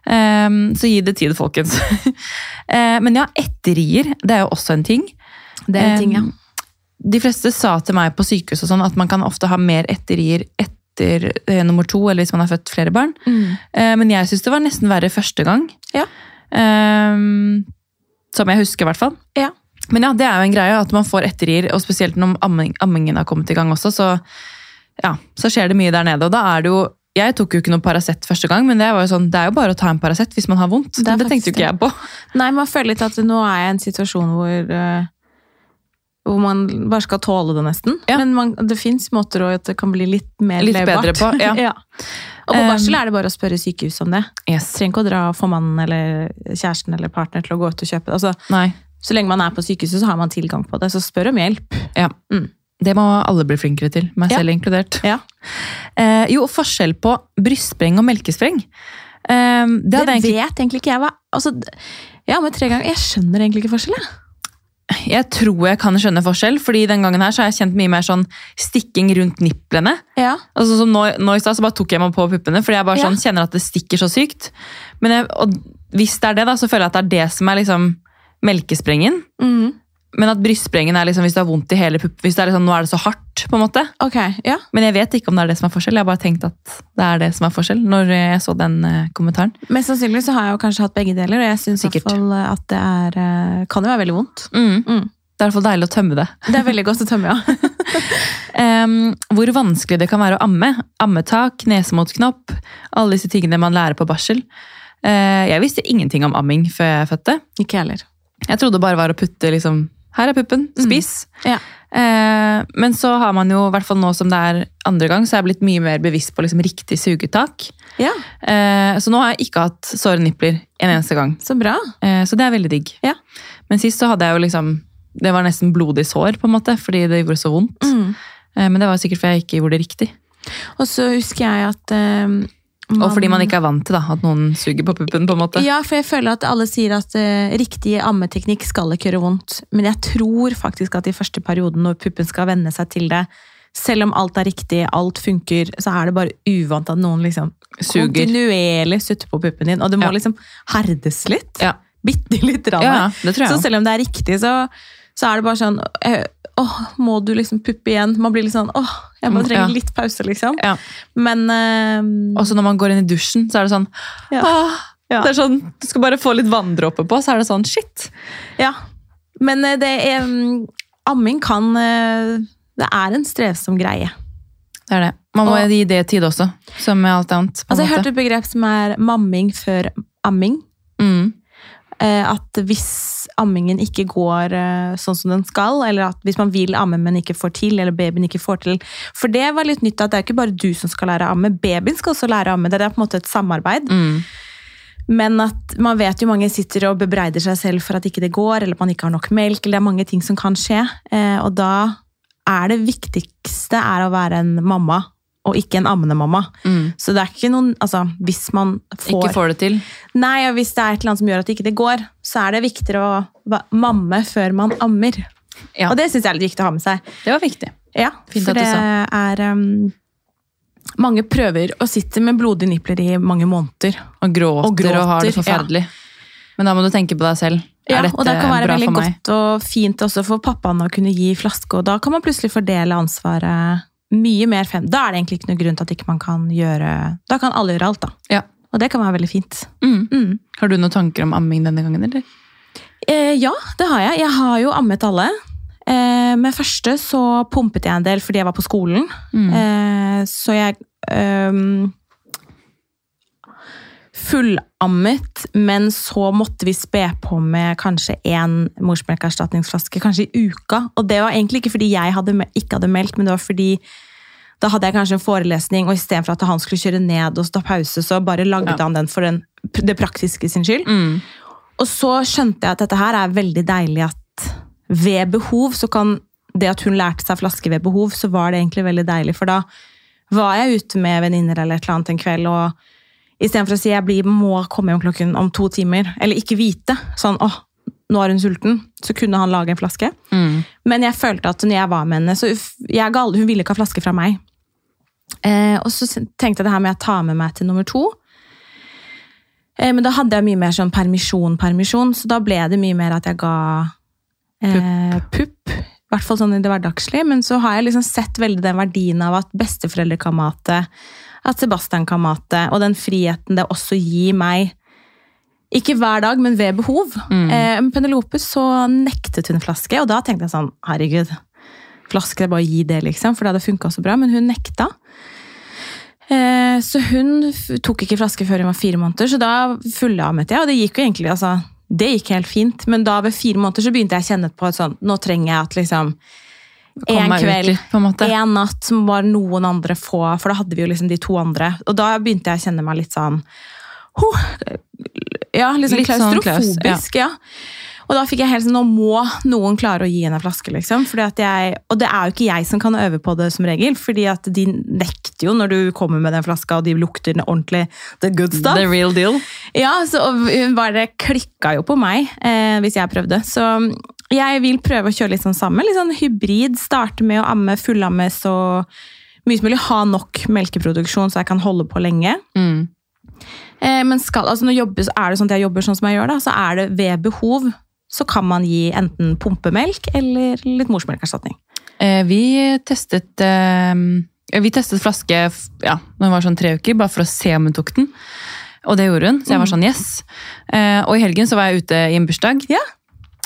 Ehm, så gi det tid, folkens. Eh, men ja, ettergir, det er jo også en ting. Det er en ting, ja. De fleste sa til meg på sykehus og sånn at man kan ofte ha mer ettergir etter eh, nummer to, eller hvis man har født flere barn. Mm. Eh, men jeg syns det var nesten verre første gang. Ja. Eh, som jeg husker, i hvert fall. Ja. Men ja, det er jo en greie at man får ettergir, og spesielt når amming, ammingen har kommet i gang også, så, ja, så skjer det mye der nede. Og da er det jo Jeg tok jo ikke noe Paracet første gang, men det, var jo sånn, det er jo bare å ta en Paracet hvis man har vondt. Det Det, tenkte jo ikke jeg på. Nei, man føler litt at nå er jeg i en situasjon hvor eh, hvor man bare skal tåle det, nesten. Ja. Men man, det fins måter å- at det kan bli litt mer Litt levbart. bedre på, ja. Og på Um, barsel er det bare å spørre sykehuset om det. Yes. Trenger ikke å dra få mannen eller kjæresten eller partner til å gå ut og kjøpe det. Altså, så lenge man er på sykehuset, så har man tilgang på det. Så spør om hjelp. Ja. Mm. Det må alle bli flinkere til, meg Ja. selv inkludert. Ja. Eh, jo, forskjell på brystspreng og melkespreng. Eh, det Det, egentlig vet egentlig ikke jeg hva altså, Ja, med tre ganger Jeg skjønner egentlig ikke forskjell, jeg. Tror jeg kan skjønne forskjell, fordi den gangen her så har jeg kjent mye mer sånn stikking rundt niplene. Ja. Altså som nå, nå i stad bare tok jeg meg på puppene, fordi jeg bare Ja. sånn kjenner at det stikker så sykt. Men jeg, og hvis det er det, da, så føler jeg at det er det som er liksom melkesprengen. Mm. Men at brystsprengen er liksom hvis du har vondt i hele puppen, hvis det er liksom, nå er det så hardt, på en måte. Ok, ja. Men jeg vet ikke om det er det som er forskjell. Jeg har bare tenkt at det er det som er forskjell, når jeg så den eh, kommentaren. Mest sannsynlig så har jeg jo kanskje hatt begge deler, og jeg syns at det er eh, Kan jo være veldig vondt. Mm. Mm. Det er i hvert fall deilig å tømme det. Det er veldig godt å tømme, ja. um, hvor vanskelig det kan være å amme. Ammetak, nese mot knopp, alle disse tingene man lærer på barsel. Uh, jeg visste ingenting om amming før jeg fødte. Ikke heller. Jeg trodde bare var å putte liksom her er puppen, spis. Ja. Eh, men så har man jo, i hvert fall nå som det er andre gang, så er jeg blitt mye mer bevisst på liksom riktig sugetak. ja, Eh, så nå har jeg ikke hatt såre nipler en eneste gang. så bra. Eh, så det er veldig digg. Ja. Men sist så hadde jeg jo liksom Det var nesten blodig sår, på en måte, fordi det gjorde så vondt. Mm. Eh, men det var sikkert fordi jeg ikke gjorde det riktig. Og så husker jeg at eh, Og fordi man ikke er vant til da, at noen suger på puppen. på en måte. Ja, for jeg føler at alle sier at uh, riktig ammeteknikk skal ikke gjøre vondt. Men jeg tror faktisk at i første perioden når puppen skal venne seg til det, selv om alt er riktig, alt funker, så er det bare uvant at noen liksom Suger. kontinuerlig sutter på puppen din. Og det må Ja. liksom herdes litt. Ja. Bitte litt. Ja, ja, det tror jeg så selv om det er riktig, så, så er det bare sånn eh, Åh, må du liksom puppe igjen? Man blir litt sånn Åh, jeg bare Mm, trenger litt pause, liksom. Ja. Men uh, Og så når man går inn i dusjen, så er det sånn. Åh. Det er sånn, Du skal bare få litt vanndråper på, så er det sånn shit. Ja, men eh, det er mm, Amming kan eh, Det er en strevsom greie. Det er det. Man må Og- gi det tid også, som med alt annet. Altså, jeg måte. hørte et begrep som er mamming før amming. Mm. Eh, At hvis ammingen ikke går eh, sånn som den skal, eller at hvis man vil amme, men ikke får til, eller babyen ikke får til For det var litt nytt at det er ikke bare du som skal lære å amme, babyen skal også lære å amme. Det er på en måte et samarbeid. Mm. Men at man vet jo mange sitter og bebreider seg selv for at ikke det går, eller at man ikke har nok melk, eller det er mange ting som kan skje. Eh, Og da er det viktigste er å være en mamma, og ikke en ammende mamma. Mm. Så det er ikke noen Altså, hvis man får, Ikke får det til. Nei, og hvis det er et eller annet som gjør at det ikke går, så er det viktigere å mamme før man ammer. Ja. Og det syns jeg er litt viktig å ha med seg. Det var viktig. Ja, Fint for det er um, Mange prøver å sitte med blodige nipler i mange måneder. Og gråter og, gråter, har det ja. forferdelig. Men da må du tenke på deg selv. Ja, og det kan være veldig godt og fint også for pappaen å kunne gi flaske, og da kan man plutselig fordele ansvaret mye mer fem... Da er det egentlig ikke noen grunn til at ikke man kan gjøre Da kan alle gjøre alt, da. Ja. Og det kan være veldig fint. Mm. Mm. Har du noen tanker om amming denne gangen, eller? Eh, ja, det har jeg. Jeg har jo ammet alle. Eh, med første så pumpet jeg en del fordi jeg var på skolen. Mm. Eh, så jeg ehm, fullammet, men så måtte vi spe på med kanskje én morsmelkerstatningsflaske, kanskje i uka. Og det var egentlig ikke fordi jeg hadde, ikke hadde melk, men det var fordi da hadde jeg kanskje en forelesning, og istedenfor at han skulle kjøre ned og stå pause, så bare lagde Ja. han den for den, det praktiske sin skyld. Mm. Og så skjønte jeg at dette her er veldig deilig at ved behov, så kan det at hun lærte seg flaske ved behov, så var det egentlig veldig deilig. For da var jeg ute med venninner eller et eller annet en kveld, og istedenfor å si jeg blir, må komme hjem klokken om to timer, eller ikke vite sånn åh, nå er hun sulten, så kunne han lage en flaske. Mm. Men jeg følte at når jeg var med henne, så jeg ga hun ville ikke ha flaske fra meg. Eh, og så tenkte jeg det her med å ta med meg til nummer to. Eh, men da hadde jeg mye mer sånn permisjon-permisjon, så da ble det mye mer at jeg ga eh, pupp. I hvert fall sånn i det hverdagslige. Men så har jeg liksom sett veldig den verdien av at besteforeldre kan mate, at Sebastian kan mate, og den friheten det også gir meg. Ikke hver dag, men ved behov. Mm. Eh, Penelope så nektet hun flaske, og da tenkte jeg sånn, herregud, flaske, det bare å gi det, liksom, for det hadde funka så bra. Men hun nekta. Eh, så hun tok ikke flaske før hun var fire måneder, så da fullammet jeg, og det gikk jo egentlig, altså, det gikk helt fint. Men da ved fire måneder så begynte jeg å kjenne på et sånn, nå trenger jeg at liksom, En kveld, en natt som bare noen andre få, for da hadde vi jo liksom de to andre. Og da begynte jeg å kjenne meg litt sånn huh, Ja, liksom Litt sånn klaus, klaustrofobisk. ja. Og da fikk jeg helt sånn, nå må noen klare å gi henne en flaske, liksom. Fordi at jeg, og det er jo ikke jeg som kan øve på det som regel, fordi at de nekter jo når du kommer med den flaska, og de lukter den ordentlig the good stuff. The real deal. Ja, så og hun bare klikka jo på meg eh, hvis jeg prøvde. Så jeg vil prøve å kjøre litt sånn sammen. Litt sånn hybrid. Starte med å amme, fullamme så mye som mulig. Ha nok melkeproduksjon så jeg kan holde på lenge. Mm. Eh, men skal, altså når jobber, er det sånn at jeg jobber sånn som jeg gjør, da, så er det ved behov så kan man gi enten pumpemelk eller litt morsmelkerstatning. Eh, vi testet eh, Vi testet flaske ja, når hun var sånn tre uker, bare for å se om hun tok den. Og det gjorde hun, så jeg var sånn yes. Eh, og i helgen så var jeg ute i en bursdag. Ja.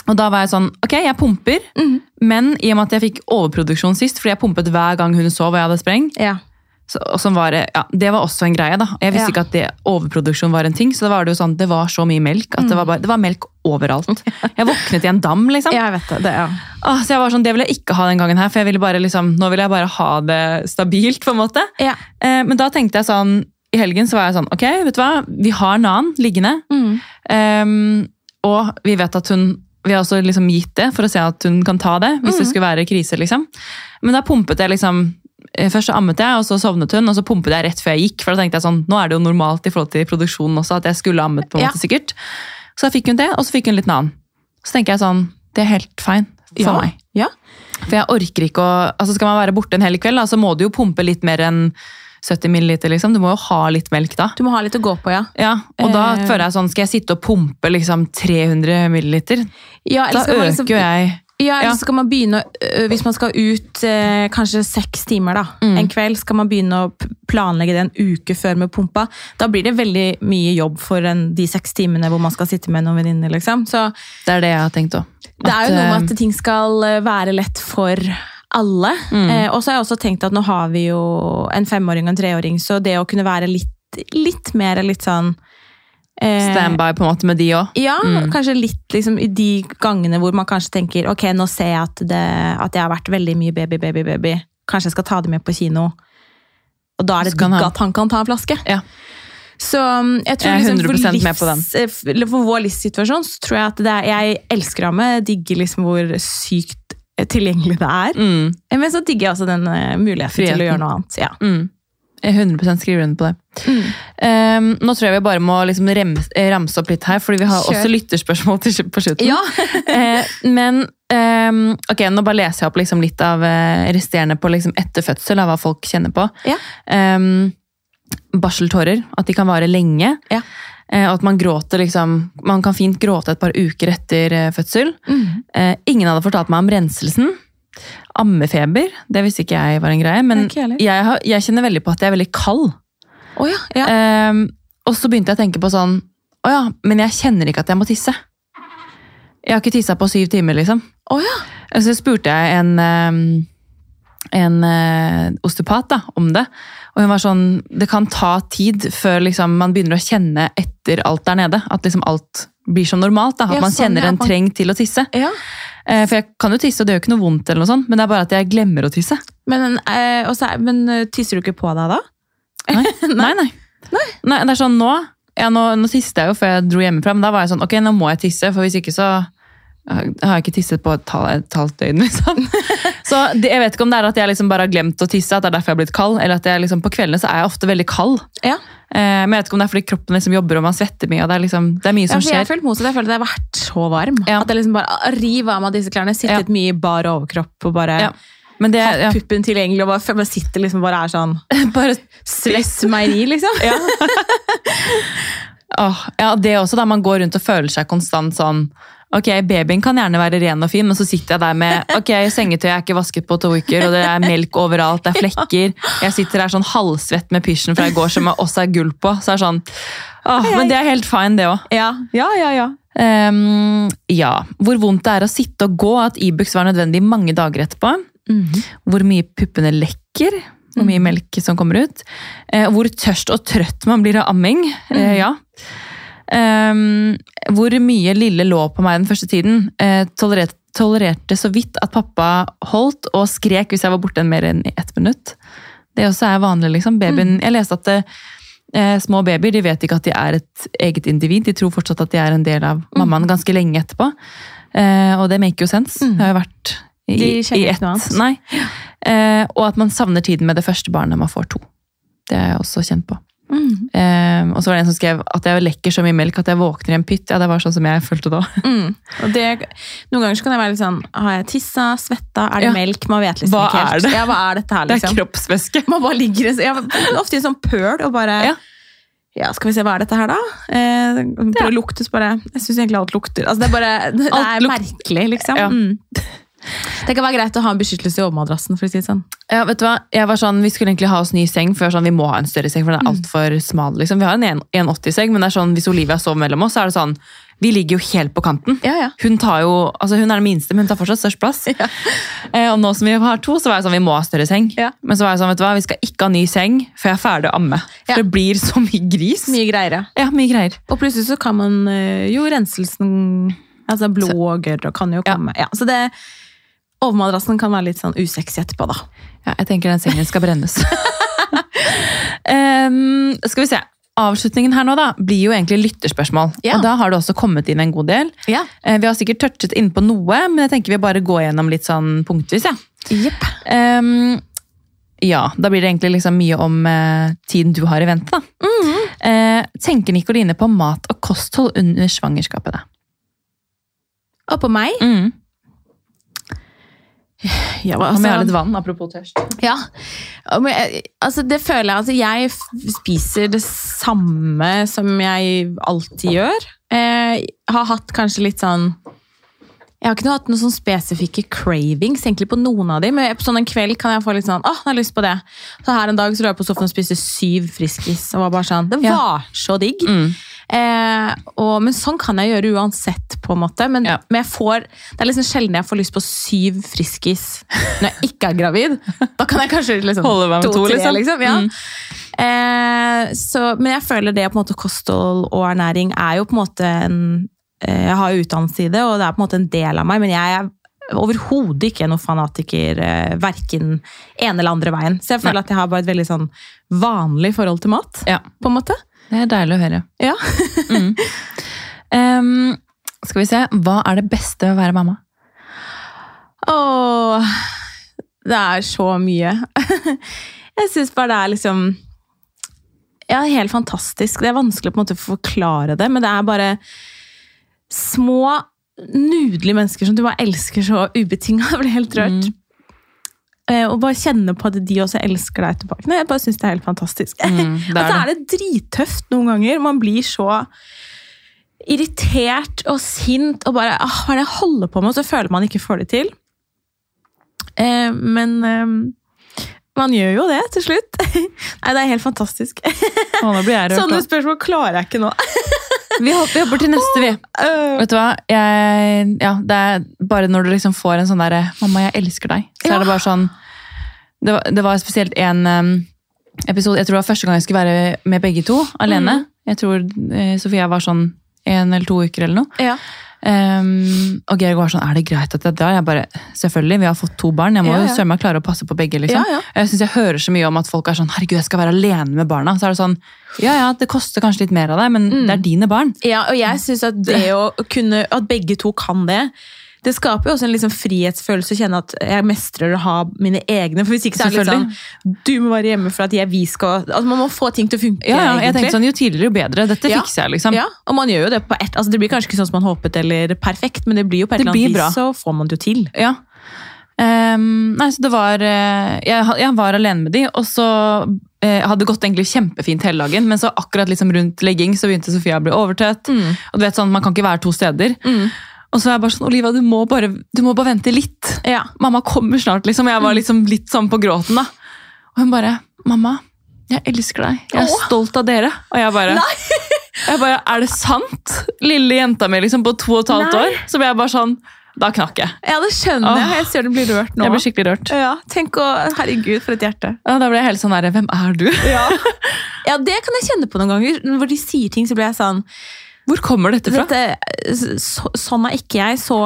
Og da var jeg sånn, ok, jeg pumper, mm. men i og med at jeg fikk overproduksjon sist, fordi jeg pumpet hver gang hun sov og jeg hadde spreng, Ja. Så, var, ja, det var også en greie. da. Jeg visste Ja. ikke at det, overproduksjon var en ting. så da var Det jo sånn, det var så mye melk at det, var bare, det var melk overalt. Jeg våknet i en dam, liksom. Jeg vet det. det ja. Åh, så jeg var sånn, Det vil jeg ikke ha den gangen her, for jeg ville bare liksom, nå vil jeg bare ha det stabilt. på en måte. Ja. Eh, men da tenkte jeg sånn, i helgen så var jeg sånn, ok, vet du hva, vi har Nan liggende. Mm. Um, og vi vet at hun vi har også liksom gitt det for å se at hun kan ta det hvis det skulle være krise. liksom. Men da pumpet jeg liksom eh, Først så ammet jeg, og så sovnet hun, og så pumpet jeg rett før jeg gikk. For da tenkte jeg sånn, nå er det jo normalt i forhold til produksjonen også at jeg skulle ammet. på en Ja. måte sikkert. Så da fikk hun det, og så fikk hun litt annen. Så tenker jeg sånn, det er helt fine for ja. meg. Ja. For jeg orker ikke å altså Skal man være borte en hel kveld, så må du jo pumpe litt mer enn 70 milliliter. liksom. Du må jo ha litt melk da. Du må ha litt å gå på, ja. Ja, Og da Eh. føler jeg sånn, skal jeg sitte og pumpe liksom 300 milliliter? ja Da øker liksom- jo jeg Ja, eller så skal man begynne, øh, Hvis man skal ut eh, kanskje seks timer da, Mm. en kveld, skal man begynne å planlegge det en uke før med pumpa. Da blir det veldig mye jobb for en, de seks timene hvor man skal sitte med noen venninner. Liksom. Så Det er det jeg har tenkt òg. det er jo noe med at ting skal øh, være lett for alle. Mm. Eh, og så har jeg også tenkt at nå har vi jo en femåring og en treåring, så det å kunne være litt, litt mer litt sånn eh, Standby på en måte med de òg. Ja, Mm. kanskje litt liksom, i de gangene hvor man kanskje tenker ok, nå ser jeg at, det, at jeg har vært veldig mye baby, baby, baby. Kanskje jeg skal ta det med på kino. Og da er det digg at han kan ta en flaske. Ja. Så um, jeg tror Jeg er liksom, for, 100% med på den. livs- eh, for vår livssituasjon så tror jeg at det er, jeg elsker ham, digger liksom hvor sykt tilgjengelig det er. Mm, Eh, Men så digger jeg også den muligheten muligheten til å gjøre noe annet. Ja. mm. Jeg er 100 skriver under på det. Mm. Um, nå tror jeg vi bare må liksom rem, eh, ramse opp litt her, fordi vi har Kjør. også lytterspørsmål til, på slutten. Ja. uh, men um, ok, nå bare leser jeg opp liksom litt av uh, resterende på liksom etter fødsel, av hva folk kjenner på. Ja. Um, barseltårer, at de kan vare lenge. Ja. Eh, og at man gråter liksom Man kan fint gråte et par uker etter eh, fødsel. Mm. Eh, ingen hadde fortalt meg om renselsen. Ammefeber, det visste ikke jeg var en greie. Men jeg jeg, har, jeg kjenner veldig på at jeg er veldig kald. Oh, ja, ja. Ehm, og så begynte jeg å tenke på sånn Å ja, men jeg kjenner ikke at jeg må tisse. Jeg har ikke tissa på syv timer, liksom. Oh, ja. Så spurte jeg en, ehm, en eh, osteopat da, om det. Og hun var sånn Det kan ta tid før liksom, man begynner å kjenne etter alt der nede. At liksom alt blir som normalt. Da. At Ja, man sånn, kjenner ja, en treng til å tisse. ja. Eh, for jeg kan jo tisse, og det gjør ikke noe vondt, eller noe sånt, men det er bare at jeg glemmer å tisse. Men, eh, også, men eh, tisser du ikke på deg da? Nei, nei. nei. nei det er sånn nå ja, nå, nå tisset jeg jo før jeg dro hjemmefra, men da var jeg sånn, ok, nå må jeg tisse, for hvis ikke så har ikke tisset på et, et halvt døgn, liksom. Så det, jeg vet ikke om det er at jeg liksom bare har glemt å tisse, at det er derfor jeg har blitt kald, eller at jeg liksom, på kveldene så er jeg ofte veldig kald. Ja. Eh, men jeg vet ikke om det er fordi kroppen liksom jobber og man svetter mye, og det er, liksom, det er mye Ja, som jeg føler skjer. motsatt. Jeg føler at jeg har vært så varm. Ja. At jeg liksom bare ah, river av meg disse klærne, sittet mye i bar overkropp og bare Ja. Men det, hatt puppen tilgjengelig og bare, bare sitter liksom bare er sånn bare Svett meieri, liksom. Ja. oh, ja, det også da man går rundt og føler seg konstant sånn Ok, babyen kan gjerne være ren og fin, men så sitter jeg der med ok, sengetøyet er ikke vasket på to uker, og det er melk overalt, det er flekker. Jeg sitter der sånn halvsvett med pysjen fra i går som også er gull på. Så er det sånn, åh, Men det er helt fine, det òg. Ja, ja, ja. ja. Um, ja. Hvor vondt det er å sitte og gå, at Ibux var nødvendig mange dager etterpå. Mhm. Hvor mye puppene lekker. Hvor mye melk som kommer ut. Eh, hvor tørst og trøtt man blir av amming. Eh, ja. Ehm, hvor mye lille lå på meg den første tiden. Uh, tolererte, tolererte så vidt at pappa holdt og skrek hvis jeg var borte mer enn i ett minutt. Det også er vanlig, liksom. Babyen, Jeg leste at uh, små babyer de vet ikke at de er et eget individ. De tror fortsatt at de er en del av mammaen ganske lenge etterpå. Uh, og det make jo sense. Mm. Det har jo vært i, De i ett. Nei. Eh, og at man savner tiden med det første barnet man får to. Det er jeg også kjent på. Mm. Eh, og så var det en som skrev at jeg lekker så mye melk at jeg våkner i en pytt. Ja, det var sånn som jeg følte da. Mm. Det, noen ganger så kan jeg være litt sånn Har jeg tissa? Svetta? Er det Ja. melk? Man vet liksom Hva ikke helt. er det? Ja, hva er dette her, Det er liksom? kroppsvæske. Man bare ligger i- ja, ofte i en sånn pøl og bare Ja. ja. skal vi se, hva er dette her, da? Eh, prøver å lukte, så bare Jeg syns egentlig alt lukter. Altså, det er bare Det Alt er merkelig, liksom. Ja. Mm. Det kan være greit å ha en beskyttelse i overmadrassen. for å si det sånn. Ja, vet du hva? Jeg var sånn, Vi skulle egentlig ha oss ny seng, for sånn, vi må ha en større seng, for den er alt for smal. liksom. Vi har en 1,80-seng, men det er sånn, hvis Olivia sover mellom oss, så er det sånn Vi ligger jo helt på kanten. Ja, ja. Hun tar jo, altså hun er den minste, men hun tar fortsatt størst plass. Eh, og nå som vi har to, så var jeg sånn, vi må ha større seng. Ja. Men så var jeg sånn, vet du hva, vi skal ikke ha ny seng før jeg er ferdig å amme. For Ja. det blir så mye gris. Mye greier, ja. Ja, mye greier. Og plutselig så kan man eh, jo renselsen Altså blå og kan jo Ja. komme. Ja, så det Overmadrassen kan være litt sånn usexy etterpå, da. Ja, jeg tenker den sengen skal brennes. um, skal vi se. Avslutningen her nå da, blir jo egentlig lytterspørsmål. Ja. Og da har det også kommet inn en god del. Ja. Eh, Vi har sikkert touchet inn på noe, men jeg tenker vi bare går gjennom litt sånn punktvis. Ja. Yep. Um, ja, da blir det egentlig liksom mye om eh, tiden du har i vente. da. Eh, tenker Nikoline på mat og kosthold under svangerskapet? da? Og på meg Mm. Ja, Om jeg har litt vann, apropos tørst. Ja. Men, altså, det føler jeg Altså, jeg spiser det samme som jeg alltid gjør. Eh, har hatt kanskje litt sånn Jeg har ikke noe, hatt noen sånn spesifikke cravings egentlig på noen av dem, men på sånn en kveld kan jeg få litt sånn åh, jeg har lyst på det. Så her en dag så lå jeg på sofaen og spiste syv Friskis. Og var bare sånn, Det Ja. var så digg. Mm. Eh, og, men sånn kan jeg gjøre uansett, på en måte. Men, Ja. men får, det er liksom sjelden jeg får lyst på syv Friskis når jeg ikke er gravid. Da kan jeg kanskje liksom, Holde meg med to, tre, liksom. ja. Mm. eh, så, men jeg føler det på en måte kosthold og ernæring er jo på en måte en eh, Jeg har utdannelse i det, og det er på en måte en del av meg, men jeg er overhodet ikke noen fanatiker eh, verken ene eller andre veien. Så jeg føler Nei. at jeg har bare et veldig sånn vanlig forhold til mat. Ja, på en måte. Det er deilig å høre. Ja. Mm. um, skal vi se, hva er det beste ved å være mamma? Åh, det er så mye. Jeg syns bare det er liksom Ja, helt fantastisk. Det er vanskelig på en måte å forklare det, men det er bare små, nydelige mennesker som du bare elsker så ubetinga. Jeg blir helt rørt. Eh, Og bare kjenne på at de også elsker deg etterpå. Nei, jeg bare syns det er helt fantastisk. Mm, det Og er så det. er det drittøft noen ganger. Man blir så irritert og sint og bare ah, Hva er det jeg holder på med? Og så føler man ikke får det til. Eh, men eh, man gjør jo det til slutt. Nei, det er helt fantastisk. Å. Sånne spørsmål klarer jeg ikke nå. Vi hopper, hopper til neste, vi. Øh, Vet du hva? Jeg, ja, det er bare når du liksom får en sånn derre 'mamma, jeg elsker deg', så er det bare sånn Det var, det var spesielt en um, episode Jeg tror det var første gang jeg skulle være med begge to alene. Jeg tror uh, Sofia var sånn en eller to uker eller noe. ja. Um, og Georg var sånn 'er det greit at jeg drar?' Jeg bare 'selvfølgelig, vi har fått to barn', jeg må Ja, jo ja. søren meg klare å passe på begge'. liksom. Ja. Jeg synes jeg hører så mye om at folk er sånn 'herregud, jeg skal være alene med barna'. Så er det sånn 'ja ja, det koster kanskje litt mer av deg, men det er dine barn'. Ja, og jeg syns at det å kunne At begge to kan det, det skaper jo også en liksom frihetsfølelse å kjenne at jeg mestrer å ha mine egne. For hvis ikke så er det litt sånn Du må være hjemme for at jeg, vi skal altså Man må få ting til å funke. Ja, ja, jeg tenkte sånn, Jo tidligere, jo bedre. Dette Ja. fikser jeg, liksom. Ja, og man gjør jo det på et, altså Det blir kanskje ikke sånn som man håpet eller perfekt, men det blir jo på et eller annet vis, så får man det jo til. Ja. Um, nei, så det var eh, jeg, jeg var alene med de, og så jeg hadde det gått egentlig kjempefint hele dagen, men så akkurat liksom rundt legging så begynte Sofia å bli overtøtt. Og du vet sånn, Man kan ikke være to steder. Og så er jeg bare sånn, Oliva, du må bare, du må bare vente litt. Ja. Mamma kommer snart, liksom. Jeg var liksom litt sånn på gråten, da. Og hun bare 'Mamma, jeg elsker deg. Jeg er Åh. stolt av dere.' Og jeg bare jeg bare, Er det sant? Lille jenta mi liksom på to og et halvt Nei. år. Så ble jeg bare sånn Da knakk jeg. ja, det skjønner jeg. Åh. Jeg ser du blir rørt nå. Jeg ble skikkelig rørt. ja, Tenk å Herregud, for et hjerte. Ja, da ble jeg helt sånn der, Hvem er du? Ja. ja, det kan jeg kjenne på noen ganger. Når de sier ting, så blir jeg sånn Hvor kommer dette fra? Dette, så, sånn er ikke jeg. Så,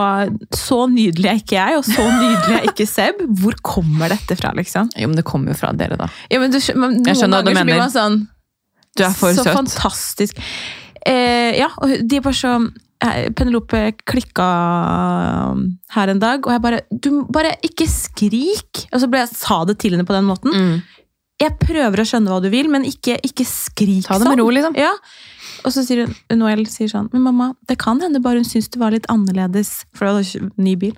så nydelig er ikke jeg, og så nydelig er ikke Seb. Hvor kommer dette fra, liksom? Jo, men Det kommer jo fra dere, da. Ja, men du, men noen Jeg skjønner hva du så mener. sånn Du er for så søt. fantastisk. Eh, ja, og de er bare så eh, Penelope klikka um, her en dag, og jeg bare Du bare ikke skrik! Og så ble jeg sa det til henne på den måten. Mm. Jeg prøver å skjønne hva du vil, men ikke, ikke skrik Ta det med sånn. ro, liksom. Ja. Og så sier hun, Noel sier sånn Men mamma, det kan hende bare hun syns det var litt annerledes For det var ny bil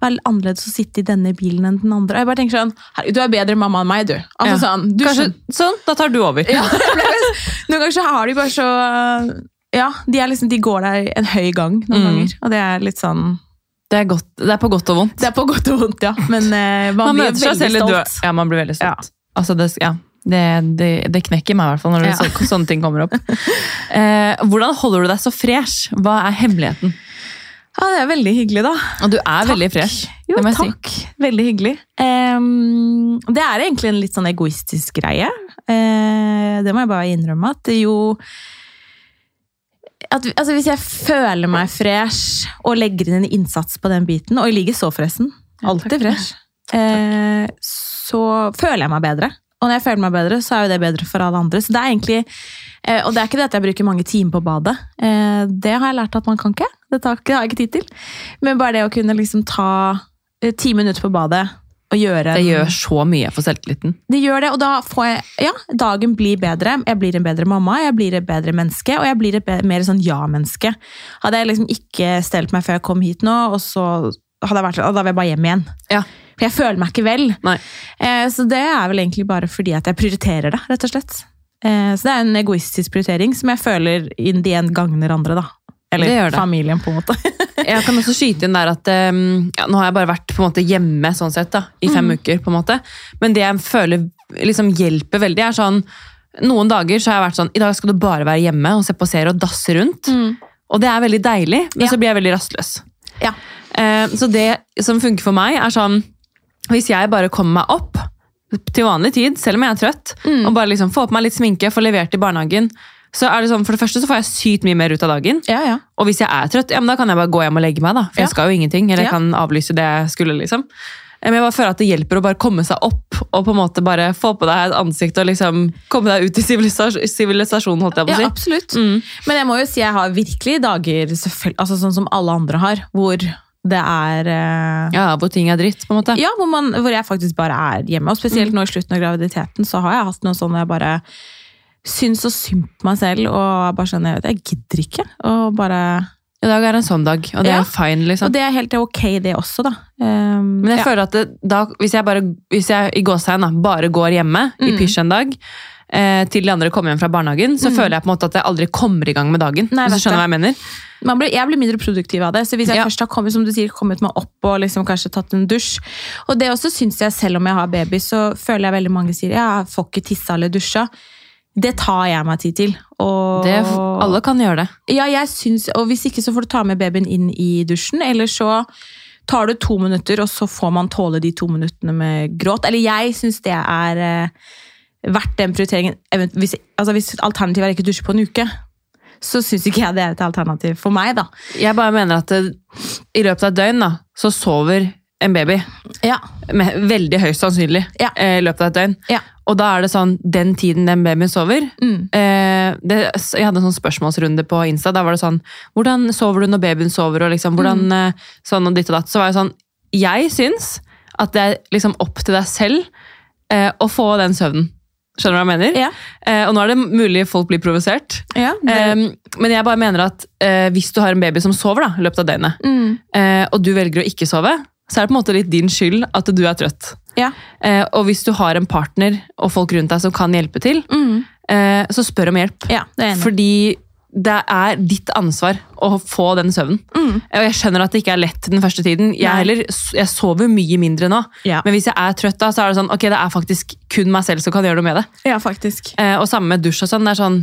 litt annerledes å sitte i denne bilen enn den andre Og jeg bare tenker sånn du er bedre mamma enn meg, du Altså Ja. sånn, du Kanskje, Sånn, da tar du over. ja, litt- Noen ganger så har de bare så Ja, de, liksom, de går der en høy gang noen Mm. ganger Og det er litt sånn Det er, godt, det er på godt og vondt. Det er på godt og vondt, ja. Men eh, man, Man blir veldig stolt. Ja, man blir veldig stolt. Altså, det, ja. Det, det, det knekker meg i hvert fall når Ja. så, sånne ting kommer opp. Eh, hvordan holder du deg så fresh? Hva er hemmeligheten? Ja, det er veldig hyggelig, da. Og du er veldig fresh. Jo, takk. si. takk. Veldig hyggelig. Ehm, det er egentlig en litt sånn egoistisk greie. Eh, det må jeg bare innrømme. At det jo at, altså Hvis jeg føler meg fresh og legger inn en innsats på den biten, og jeg ligger så forresten, alltid takk. fresh, eh, så føler jeg meg bedre. Og når jeg føler meg bedre, så er jo det bedre for alle andre. Så det er egentlig, eh, Og det er ikke det at jeg bruker mange timer på badet. Eh, det har jeg lært at man kan ikke. Det, har jeg ikke tid til. Men bare det å kunne liksom ta eh, ti minutter på badet og gjøre Det gjør så mye for selvtilliten. det gjør det, og da får jeg Ja, dagen blir bedre. Jeg blir en bedre mamma, jeg blir et bedre menneske, og jeg blir et bedre, mer sånn ja-menneske. Hadde jeg liksom ikke stelt meg før jeg kom hit nå, og så hadde jeg vært da vil jeg bare hjem igjen. Ja. For jeg føler meg ikke vel. Eh, så det er vel egentlig bare fordi at jeg prioriterer det, rett og slett. Eh, så det er en egoistisk prioritering som jeg føler in the end gagner andre, da. Eller Det det. familien, på en måte. Jeg kan også skyte inn der at um, ja, Nå har jeg bare vært på en måte hjemme sånn sett da, i fem uker. på en måte. Men det jeg føler liksom hjelper veldig, er sånn Noen dager så har jeg vært sånn I dag skal du bare være hjemme og se på serie og dasse rundt. Og det er veldig deilig, men Ja. så blir jeg veldig rastløs. Ja. Eh, så det som funker for meg, er sånn Hvis jeg bare kommer meg opp til vanlig tid, selv om jeg er trøtt, Mm. og bare liksom får på meg litt sminke, får levert i barnehagen, så er det sånn, for det første så får jeg sykt mye mer ut av dagen. Ja, ja. Og hvis jeg er trøtt, ja, men da kan jeg bare gå hjem og legge meg. da, For jeg skal jo ingenting. Eller jeg kan avlyse det jeg skulle. liksom. Men jeg bare føler at det hjelper å bare komme seg opp og på en måte bare få på deg et ansikt og liksom komme deg ut i sivilisasjonen, holdt jeg på å si. Ja, absolutt. Mm. Men jeg må jo si jeg har virkelig dager, altså sånn som alle andre har, hvor det er uh, Ja, Hvor ting er dritt, på en måte. Ja, hvor, man, hvor jeg faktisk bare er hjemme. Og spesielt nå i slutten av graviditeten så har jeg hatt noe sånn jeg bare syns så synd på meg selv og bare skjønner at jeg gidder ikke. Og bare I dag er en sånn dag, og det Ja. er fine. liksom. Og det er helt ok, det også, da. Um, Men jeg ja. føler at det, da, hvis jeg, bare, hvis jeg i gåstegn bare går hjemme i Mm. pysj en dag, eh, til de andre kommer hjem fra barnehagen, så føler jeg på en måte at jeg aldri kommer i gang med dagen. Nei, hvis du skjønner hva jeg mener? Man blir, jeg blir mindre produktiv av det. Så hvis jeg Ja. først har kommet, som du sier, kommet meg opp og liksom kanskje tatt en dusj Og det også syns jeg, selv om jeg har baby, så føler jeg veldig mange sier ja, jeg får ikke tissa eller dusja. Det tar jeg meg tid til. Og, Det, alle kan gjøre det. Ja, jeg syns, og hvis ikke så får du ta med babyen inn i dusjen, eller så tar det to minutter, og så får man tåle de to minuttene med gråt. Eller jeg syns det er eh, verdt den prioriteringen. Hvis, altså hvis alternativet er ikke dusje på en uke, så syns ikke jeg det er et alternativ for meg, da. Jeg bare mener at det, i løpet av et døgn da, så sover en baby. Ja. Med, veldig høyst sannsynlig Ja. eh, i løpet av et døgn. Ja. Og da er det sånn, den tiden den babyen sover Mm. eh, det, Jeg hadde en sånn spørsmålsrunde på Insta. Da var det sånn Hvordan sover du når babyen sover? Og liksom, hvordan Mm. eh, sånn og ditt og datt. Så var jeg sånn Jeg syns at det er liksom opp til deg selv eh, å få den søvnen. Skjønner du hva jeg mener? Ja. Eh, og nå er det mulig folk blir provosert. ja det, eh, men jeg bare mener at eh, hvis du har en baby som sover da, i løpet av døgnet, mm. eh, og du velger å ikke sove, så er det på en måte litt din skyld at du er trøtt. Ja. Eh, og hvis du har en partner og folk rundt deg som kan hjelpe til, Mm. eh, så spør om hjelp. ja, det er enig. Fordi det er ditt ansvar å få den søvnen. Mm. Og jeg skjønner at det ikke er lett den første tiden. Jeg, heller, jeg sover mye mindre nå. Ja. Men hvis jeg er trøtt da, så er det sånn, ok, det er faktisk kun meg selv som kan gjøre noe med det. ja, faktisk. Eh, og samme med dusj og sånn. Det er sånn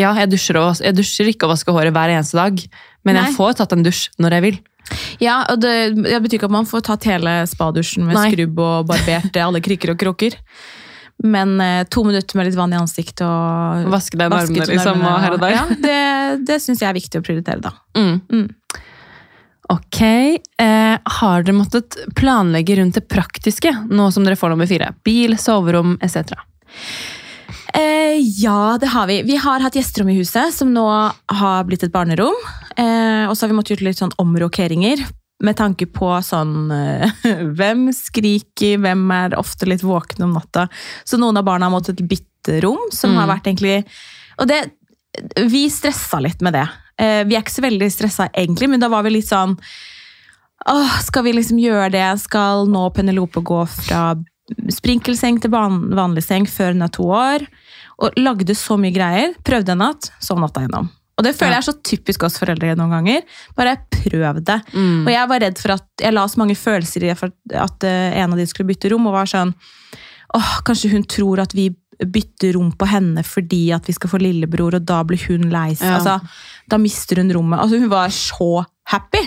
ja, jeg dusjer, og, jeg dusjer ikke og vasker håret hver eneste dag, men Nei. jeg får tatt en dusj når jeg vil. Ja, og det, det betyr ikke at man får tatt hele spadusjen med Nei. skrubb og barbert alle krikker og krukker. Men eh, to minutter med litt vann i ansiktet og Vaske deg i armene liksom, og her og der. Ja, det det syns jeg er viktig å prioritere, da. Mm. Mm. Ok. Eh, har dere måttet planlegge rundt det praktiske, nå som dere får nummer fire? Bil, soverom etc. Eh, ja, det har vi. Vi har hatt gjesterom i huset, som nå har blitt et barnerom. Eh, og så har vi måttet gjøre litt sånn omrokeringer. Med tanke på sånn eh, Hvem skriker, hvem er ofte litt våkne om natta? Så noen av barna har måttet bytte rom, som Mm. har vært egentlig Og det Vi stressa litt med det. Eh, vi er ikke så veldig stressa egentlig, men da var vi litt sånn Åh, skal vi liksom gjøre det? Skal nå Penelope gå fra sprinkelseng til vanlig seng før hun er to år? Og lagde så mye greier. Prøvde en natt, sov natta gjennom. Og det føler jeg er så typisk oss foreldre noen ganger. Bare prøv det. Mm. Og jeg var redd for at jeg la så mange følelser i det for at eh, en av de skulle bytte rom, og var sånn åh, kanskje hun tror at vi bytter rom på henne fordi at vi skal få lillebror, og da blir hun lei seg. Ja. Altså, da mister hun rommet. Altså, hun var så happy.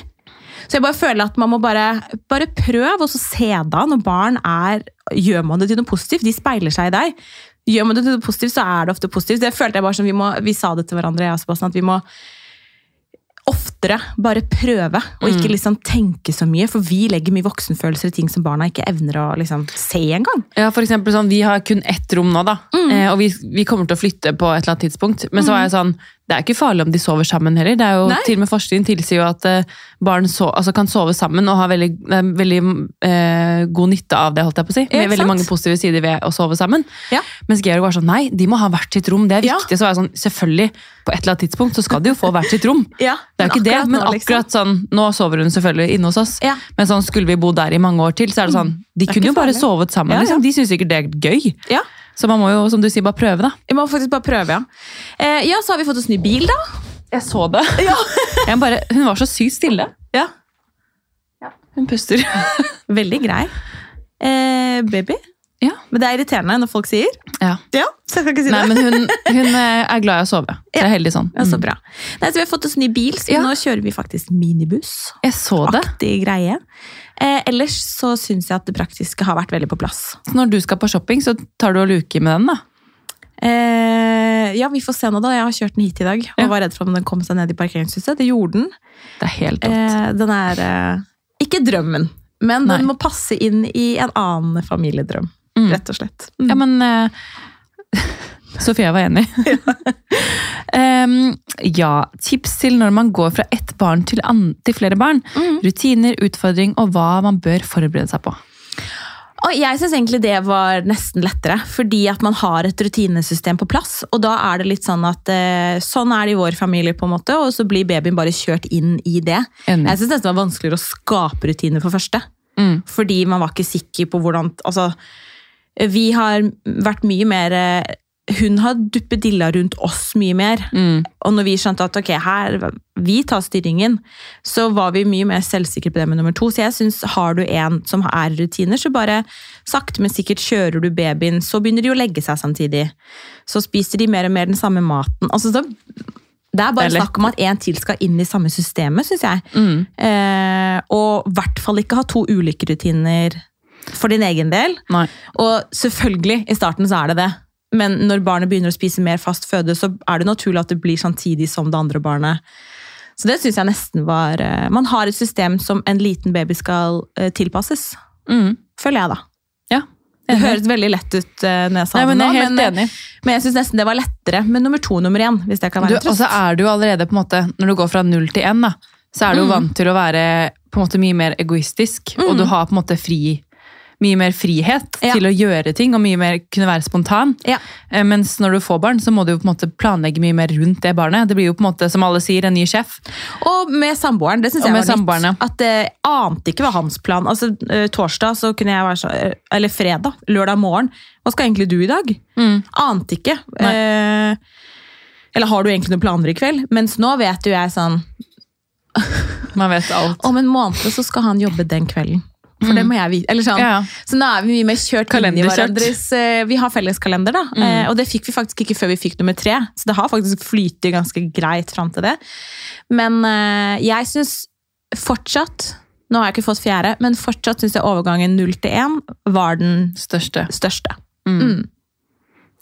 Så jeg bare føler at man må bare, bare prøve, og så se da når barn er Gjør man det til noe positivt? De speiler seg i deg. Gjør man det til noe positivt, så er det ofte positivt. Det følte jeg bare som vi, må, vi sa det til hverandre, jeg og Sebastian, at vi må oftere bare prøve, og ikke liksom tenke så mye. For vi legger mye voksenfølelser i ting som barna ikke evner å liksom se engang. Ja, for eksempel sånn, Vi har kun ett rom nå, da. Mm. Eh, og vi, vi kommer til å flytte på et eller annet tidspunkt. Men så var jeg sånn, det er ikke farlig om de sover sammen heller. Det er jo Nei. til og med Forskning tilsier jo at eh, barn so altså kan sove sammen og ha veldig, er veldig eh, god nytte av det. holdt jeg på å si. Med veldig sant? mange positive sider ved å sove sammen. Ja. Mens Georg var sånn, nei, de må ha hvert sitt rom. Det er Ja. viktig. Så var jeg sånn, selvfølgelig, på et eller annet tidspunkt så skal de jo få hvert sitt rom. Ja, Det er jo ikke det, men nå, liksom. akkurat sånn, nå sover hun selvfølgelig inne hos oss. Ja. Men sånn, skulle vi bo der i mange år til, så er det sånn, de Det kunne jo bare farlig. sovet sammen. Ja, ja. Liksom. De syns sikkert det er gøy. Ja, Så man må jo, som du sier, bare prøve, da. Vi må faktisk bare prøve, ja. Eh, ja, så har vi fått oss ny bil, da. Jeg så det. Ja. Jeg bare, hun var så sykt stille. ja. Hun puster. Veldig grei. Eh, baby. Ja. Men det er irriterende når folk sier. Ja. Ja, så jeg skal ikke si Nei, det. men hun, hun eh, er glad i å sove. Det er heldig sånn. Ja, så Mm. bra. Nei, så vi har fått oss ny bil, så Ja. nå kjører vi faktisk minibuss. Jeg så det. Aktig greie. Eh, ellers så syns jeg at det praktiske har vært veldig på plass. Så når du skal på shopping, så tar du og luker med den, da. Eh, ja, vi får se nå, da. Jeg har kjørt den hit i dag og Ja. var redd for om den kom seg ned i parkeringshuset. Det gjorde den. Det er helt rått. Eh, den er eh, ikke drømmen, men Nei. den må passe inn i en annen familiedrøm. Mm. Rett og slett. Mm. Ja, men eh, Sofia var enig. um, ja, tips til når man går fra ett barn til, til flere barn. Mm. Rutiner, utfordring og hva man bør forberede seg på. Og jeg syns egentlig det var nesten lettere, fordi at man har et rutinesystem på plass. Og da er det litt sånn at eh, sånn er det i vår familie, på en måte, og så blir babyen bare kjørt inn i det. Enig. Jeg syns nesten det var vanskeligere å skape rutiner for første. Mm. Fordi man var ikke sikker på hvordan Altså, vi har vært mye mer eh, Hun har duppedilla rundt oss mye mer. Mm. Og når vi skjønte at ok, her, vi tar styringen, så var vi mye mer selvsikre på det med nummer to. Så jeg synes, har du en som er rutiner, så bare sakte, men sikkert kjører du babyen, så begynner de å legge seg samtidig. Så spiser de mer og mer den samme maten. Altså, så, det er bare Det er snakk om at en til skal inn i samme systemet, syns jeg. Mm. Eh, og i hvert fall ikke ha to ulike rutiner for din egen del. Nei. Og selvfølgelig, i starten så er det det. Men når barnet begynner å spise mer fast føde, så er det naturlig at det blir samtidig som det andre barnet. Så det syns jeg nesten var eh, Man har et system som en liten baby skal eh, tilpasses. Mm. Føler jeg, da. Ja. Det høres veldig lett ut eh, når jeg sa Nei, det men nå, er helt men, enig. men jeg syns nesten det var lettere med nummer to nummer én. Hvis det kan Du, være en og så er du jo allerede på en måte, Når du går fra null til én, så er du jo Mm. vant til å være på en måte mye mer egoistisk. Mm. Og du har på en måte fri, mye mer frihet Ja. til å gjøre ting, og mye mer kunne være spontan. Ja. Eh, Mens når du får barn, så må du jo på en måte planlegge mye mer rundt det barnet. Det blir jo på en måte, som alle sier, en ny sjef. Og med samboeren. Det syns jeg var litt nytt. At jeg ante ikke hva hans plan Altså, eh, Torsdag så kunne jeg være så eh, Eller fredag. Lørdag morgen. Hva skal egentlig du i dag? Ante ikke. Eh, eller har du egentlig noen planer i kveld? Mens nå vet jo jeg sånn Man vet alt. Om en måned så skal han jobbe den kvelden. For det må jeg vite. Eller sånn. Mm. Ja, ja. Så nå er vi mye mer kjørt inn i hverandres eh, Vi har felleskalender, da. Mm. Eh, og det fikk vi faktisk ikke før vi fikk nummer tre. Så det har faktisk flytet ganske greit fram til det. Men eh, jeg syns fortsatt Nå har jeg ikke fått fjerde, men fortsatt syns jeg overgangen null til én var den Største. største. Mm. Mm.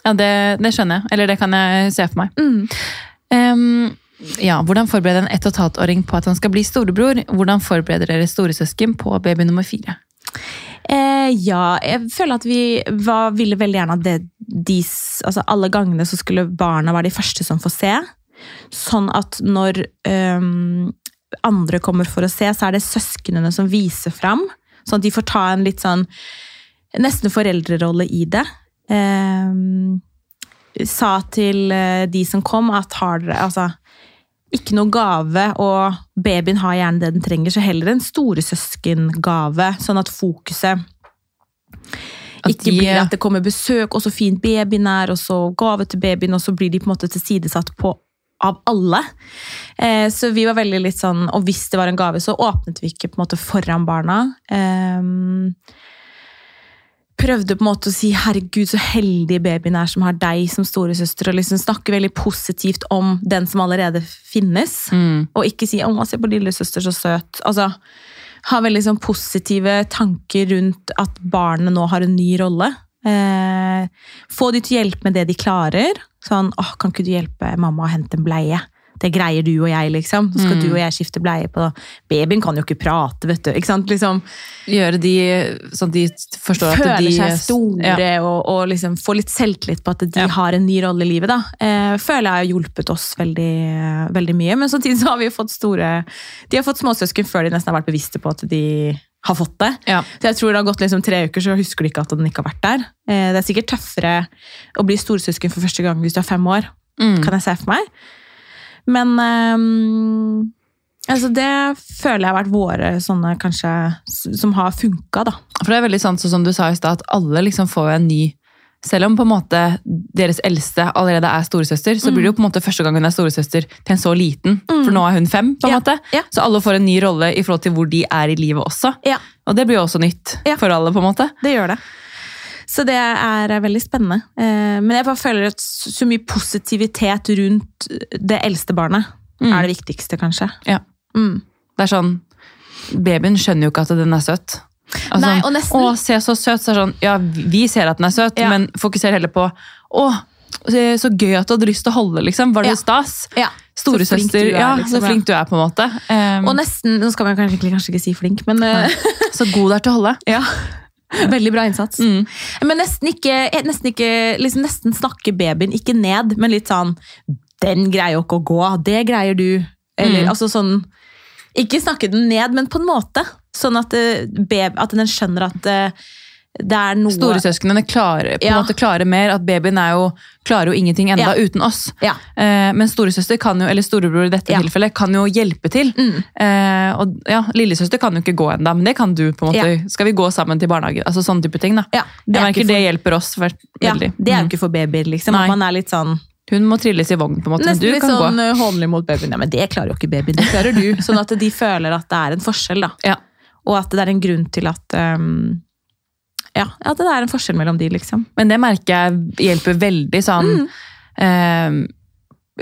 Ja, det, det skjønner jeg. Eller det kan jeg se for meg. Mm. Ja, Hvordan forbereder en ett og et halvt åring på at han skal bli storebror? Hvordan forbereder dere storesøsken på baby nummer fire? Eh, ja, jeg føler at vi var, ville veldig gjerne at det, de, altså alle gangene så skulle barna være de første som får se. Sånn at når um, andre kommer for å se, så er det søsknene som viser fram. Sånn at de får ta en litt sånn nesten foreldrerolle i det. Um, sa til eh, de som kom at har dere altså ikke noe gave, og babyen har gjerne det den trenger, så heller en storesøskengave, sånn at fokuset At ikke de- blir at det kommer besøk, og så fint babyen er, og så gave til babyen, og så blir de på en måte tilsidesatt på av alle. Eh, så vi var veldig litt sånn Og hvis det var en gave, så åpnet vi ikke på en måte foran barna. Eh, prøvde på en måte å si 'herregud, så heldig babyen er som har deg som storesøster', og liksom snakke veldig positivt om den som allerede finnes. Mm. Og ikke si 'å, se på lillesøster, så søt'. Altså, ha veldig sånn positive tanker rundt at barnet nå har en ny rolle. Eh, få de til å hjelpe med det de klarer. Sånn 'Å, kan ikke du hjelpe mamma å hente en bleie?' Det greier du og jeg, liksom. Så skal Mm. du og jeg skifte bleie på Babyen kan jo ikke prate, vet du. Ikke sant? Liksom, Gjøre de sånn at de forstår at føler de seg store Ja. og, og liksom få litt selvtillit på at de Ja. har en ny rolle i livet. Da. Eh, føler jeg har hjulpet oss veldig, veldig mye. Men samtidig så har vi fått store De har fått småsøsken før de nesten har vært bevisste på at de har fått det. Ja. Så jeg tror det har gått liksom tre uker, så husker de ikke at den ikke har vært der. Eh, det er sikkert tøffere å bli storesøsken for første gang hvis du er fem år. Mm. Kan jeg se for meg. Men um, altså det føler jeg har vært våre sånne kanskje som har funka, da. For det er veldig sant, som du sa i stad, at alle liksom får en ny Selv om på en måte deres eldste allerede er storesøster, så blir det jo på en måte første gang hun er storesøster til en så liten. For nå er hun fem, på en Ja, måte. ja. Så alle får en ny rolle i forhold til hvor de er i livet også. Ja. Og det blir jo også nytt for alle, på en måte. Det gjør det. Så det er eh, veldig spennende. Eh, Men jeg bare føler at så mye positivitet rundt det eldste barnet Mm. er det viktigste, kanskje. Ja. Mm. Det er sånn, Babyen skjønner jo ikke at den er søt. Altså, Nei, og nesten- Å, se så søt! Så er det sånn, ja, vi ser at den er søt, Ja. men fokuser heller på Å, så gøy at du hadde lyst til å holde, liksom. Var det Ja. stas? Ja. Storesøster. er, Ja, liksom, så flink du er, på en måte. Um, Og nesten Nå skal man kanskje, kanskje ikke si flink, men uh, så god du er til å holde. ja. Veldig bra innsats. Mm. Men nesten ikke, nesten ikke liksom Nesten snakke babyen ikke ned, men litt sånn Den greier jo ikke å gå, det greier du. Eller Mm. altså sånn Ikke snakke den ned, men på en måte. Sånn at, eh, at den skjønner at eh, det er noe Storesøsknene klarer, Ja. klarer mer. At babyen er jo, klarer jo ingenting enda Ja. uten oss. Ja. Eh, men storesøster kan jo, eller storebror i dette tilfellet, kan jo hjelpe til. Mm. Eh, og ja, Lillesøster kan jo ikke gå ennå, men det kan du. på en måte. Skal vi gå sammen til barnehagen? Altså sånne type ting da. Ja, Jeg er merker for... det hjelper oss veldig. det er jo Mm. ikke for babyer, liksom. Nei. Man er litt sånn Hun må trilles i vogn, på en måte. Nesten du litt kan sånn gå. eh, hånlig mot babyen. Ja, men det klarer jo ikke babyen, det klarer du. Sånn at de føler at det er en forskjell, da. Og at det er en grunn til at um, Ja, at det er en forskjell mellom de, liksom. Men det merker jeg hjelper veldig sånn eh,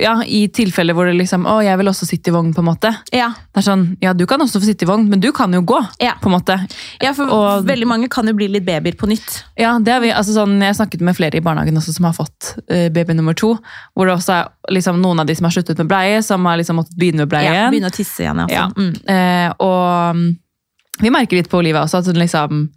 Ja, i tilfeller hvor det liksom Å, jeg vil også sitte i vogn, på en måte. Ja, Det er sånn, ja, du kan også få sitte i vogn, men du kan jo gå, Ja. på en måte. ja for Og- veldig mange kan jo bli litt babyer på nytt. Ja, det har vi, altså sånn, Jeg har snakket med flere i barnehagen også som har fått uh, baby nummer to. Hvor det også er liksom, noen av de som har sluttet med bleie, som har liksom måttet begynne med bleie Ja, igjen. begynne å tisse igjen, Ja. altså. Mm. Eh, og mm, vi merker litt på Olivia også at hun liksom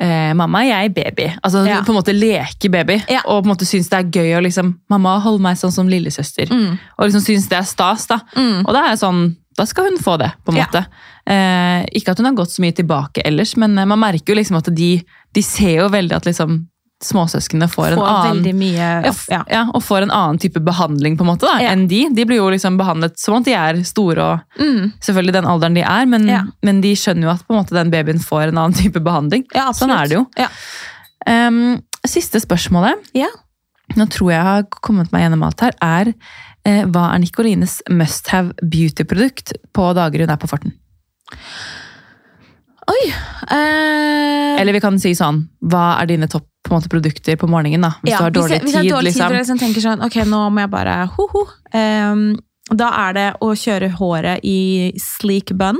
eh, Mamma, jeg er baby. Altså Ja. på en måte leke baby. Ja. Og på en måte syns det er gøy å liksom Mamma, hold meg sånn som lillesøster. Mm. Og liksom syns det er stas, da. Mm. Og da er jeg sånn da skal hun få det, på en måte. Eh, ikke at hun har gått så mye tilbake ellers, men eh, man merker jo liksom at de, de ser jo veldig at liksom småsøsknene får, en annen mye ja, ja. ja, og får en annen type behandling på en måte da, enn de. De blir jo liksom behandlet som at de er store og Mm. selvfølgelig den alderen de er, men, men de skjønner jo at på en måte den babyen får en annen type behandling. ja, Sånn er det jo. Ja. Em, siste spørsmålet, Ja. nå tror jeg har kommet meg gjennom alt her, er eh, hva er Nicolines must have beauty-produkt på dager hun er på farten? Oi! Eh, Eller vi kan si sånn, hva er dine topp på måte, produkter på morgenen da? Hvis ja, du har dårlig hvis jeg, hvis jeg har dårlig tid, liksom. liksom tenker sånn, ok, nå må jeg bare ho-ho. Um, da er det å kjøre håret i sleek bun,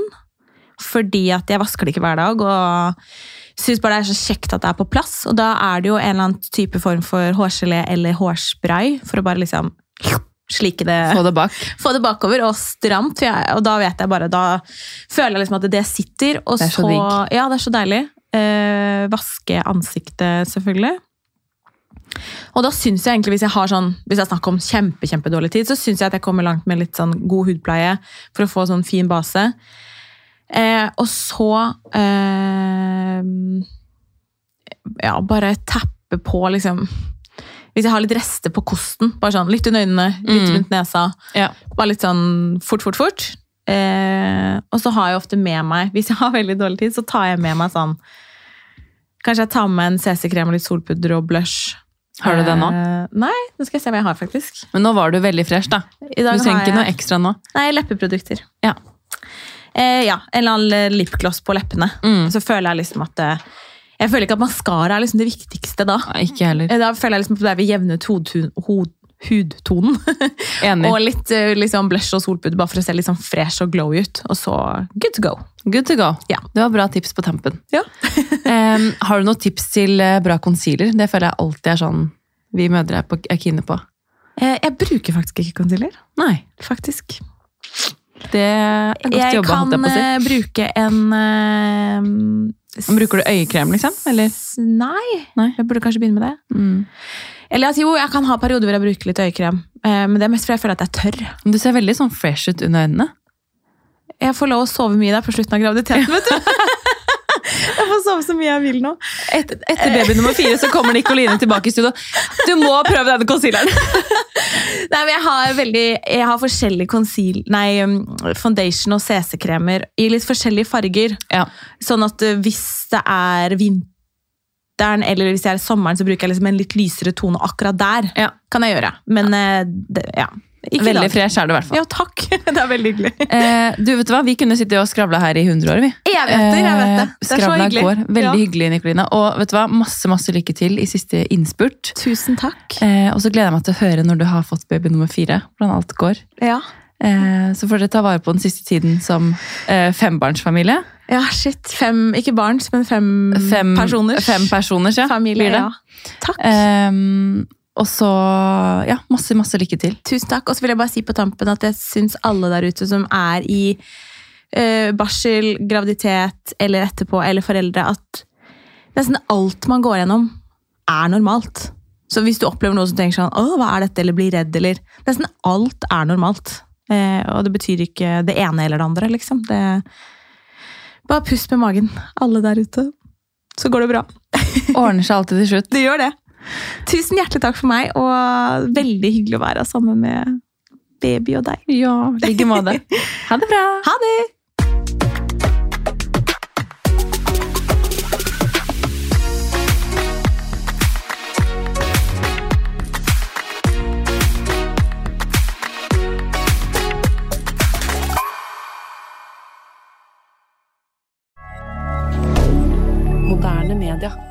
fordi at jeg vasker det ikke hver dag, og synes bare det er så kjekt at det er på plass. Og da er det jo en eller annen type form for hårgelé eller hårspray, for å bare liksom slike det Få det bak. få det bakover og stramt. Jeg, og da vet jeg bare, da føler jeg liksom at det sitter. Og Det er så så, digg. ja, det er så deilig. Eh, vaske ansiktet, selvfølgelig. Og da syns jeg egentlig, hvis jeg har sånn, hvis jeg snakker om kjempe, kjempedårlig tid, så syns jeg at jeg kommer langt med litt sånn god hudpleie for å få sånn fin base. Eh, og så eh, Ja, bare tappe på, liksom Hvis jeg har litt rester på kosten, bare sånn litt under øynene, litt Mm. rundt nesa. Ja. Bare litt sånn fort, fort, fort. Eh, og så har jeg ofte med meg, hvis jeg har veldig dårlig tid, så tar jeg med meg sånn Kanskje jeg tar med en CC-krem og litt solpudder og blush. Har du det nå? Eh, nei, nå skal jeg se hva jeg har, faktisk. Men nå var du veldig fresh, da. Du trenger ikke jeg- noe ekstra nå. Nei, leppeprodukter. Ja. Eh, ja, en eller annen lipgloss på leppene. Mm. Så føler jeg liksom at eh, Jeg føler ikke at maskara er liksom det viktigste da. Nei, Ikke heller. Da føler jeg liksom at det er ved jevne ut hudtonen. Enig. og litt liksom blush og solpudd, bare for å se litt sånn fresh og glowy ut. Og så good to go. Good to go. Ja. Det var bra tips på tampen. Ja. um, har du noen tips til eh, bra concealer? Det føler jeg alltid er sånn vi mødre er, på, er kine på. Eh, jeg bruker faktisk ikke concealer. Nei, Faktisk. det er godt Jeg jobba, holdt jeg på å si. eh, bruke en Bruker du øyekrem, liksom? Eller? Nei. Nei. Jeg burde kanskje begynne med det. Mm. Eller altså, jo, jeg kan ha perioder hvor jeg bruker litt øyekrem. eh, men det er mest fordi jeg føler at jeg tørr. Men Du ser veldig sånn fresh ut under øynene. Jeg får lov å sove mye der på slutten av graviditeten, vet du. jeg får sove så mye jeg vil nå. Et, etter baby nummer fire så kommer Nikoline tilbake i studio. Du må prøve denne concealeren! Nei, men jeg har veldig Jeg har forskjellige conceal... Nei, um, foundation og CC-kremer i litt forskjellige farger. Ja. Sånn at uh, hvis det er vinteren eller hvis det er sommeren, så bruker jeg liksom en litt lysere tone akkurat der. Ja. Kan jeg gjøre. Men ja. det, ja. Ikke Veldig dag. fresh er du i hvert fall. Ja, takk. Det er veldig hyggelig. Eh, du vet du hva, Vi kunne sitte og skravla her i 100 år. vi. Jeg vet det, jeg vet det. Eh, Det er så hyggelig. går. Veldig Ja. hyggelig, Nikolina, Og vet du hva, masse masse lykke til i siste innspurt. Tusen takk. Eh, og så gleder jeg meg til å høre når du har fått baby nummer fire. hvordan alt går. Ja. Eh, så får dere ta vare på den siste tiden som eh, fembarnsfamilie. ja, shit. Fem, ikke barns, men fem, Fem personers. Fem personers, ja. familie. Ja. Takk. Og så ja, masse, masse lykke til. Tusen takk. Og så vil jeg bare si på tampen at jeg syns alle der ute som er i eh, barsel, graviditet eller etterpå, eller foreldre, at nesten alt man går gjennom, er normalt. Så hvis du opplever noe som tenker sånn, Åh, hva er dette, eller blir redd, eller Nesten alt er normalt. Eh, og det betyr ikke det ene eller det andre, liksom. Det, bare pust med magen, alle der ute. Så går det bra. Ordner seg alltid til slutt. Det gjør det. Tusen hjertelig takk for meg, og veldig hyggelig å være sammen med baby og deg. Ja, i like måte. Ha det bra! Ha det! Moderne media.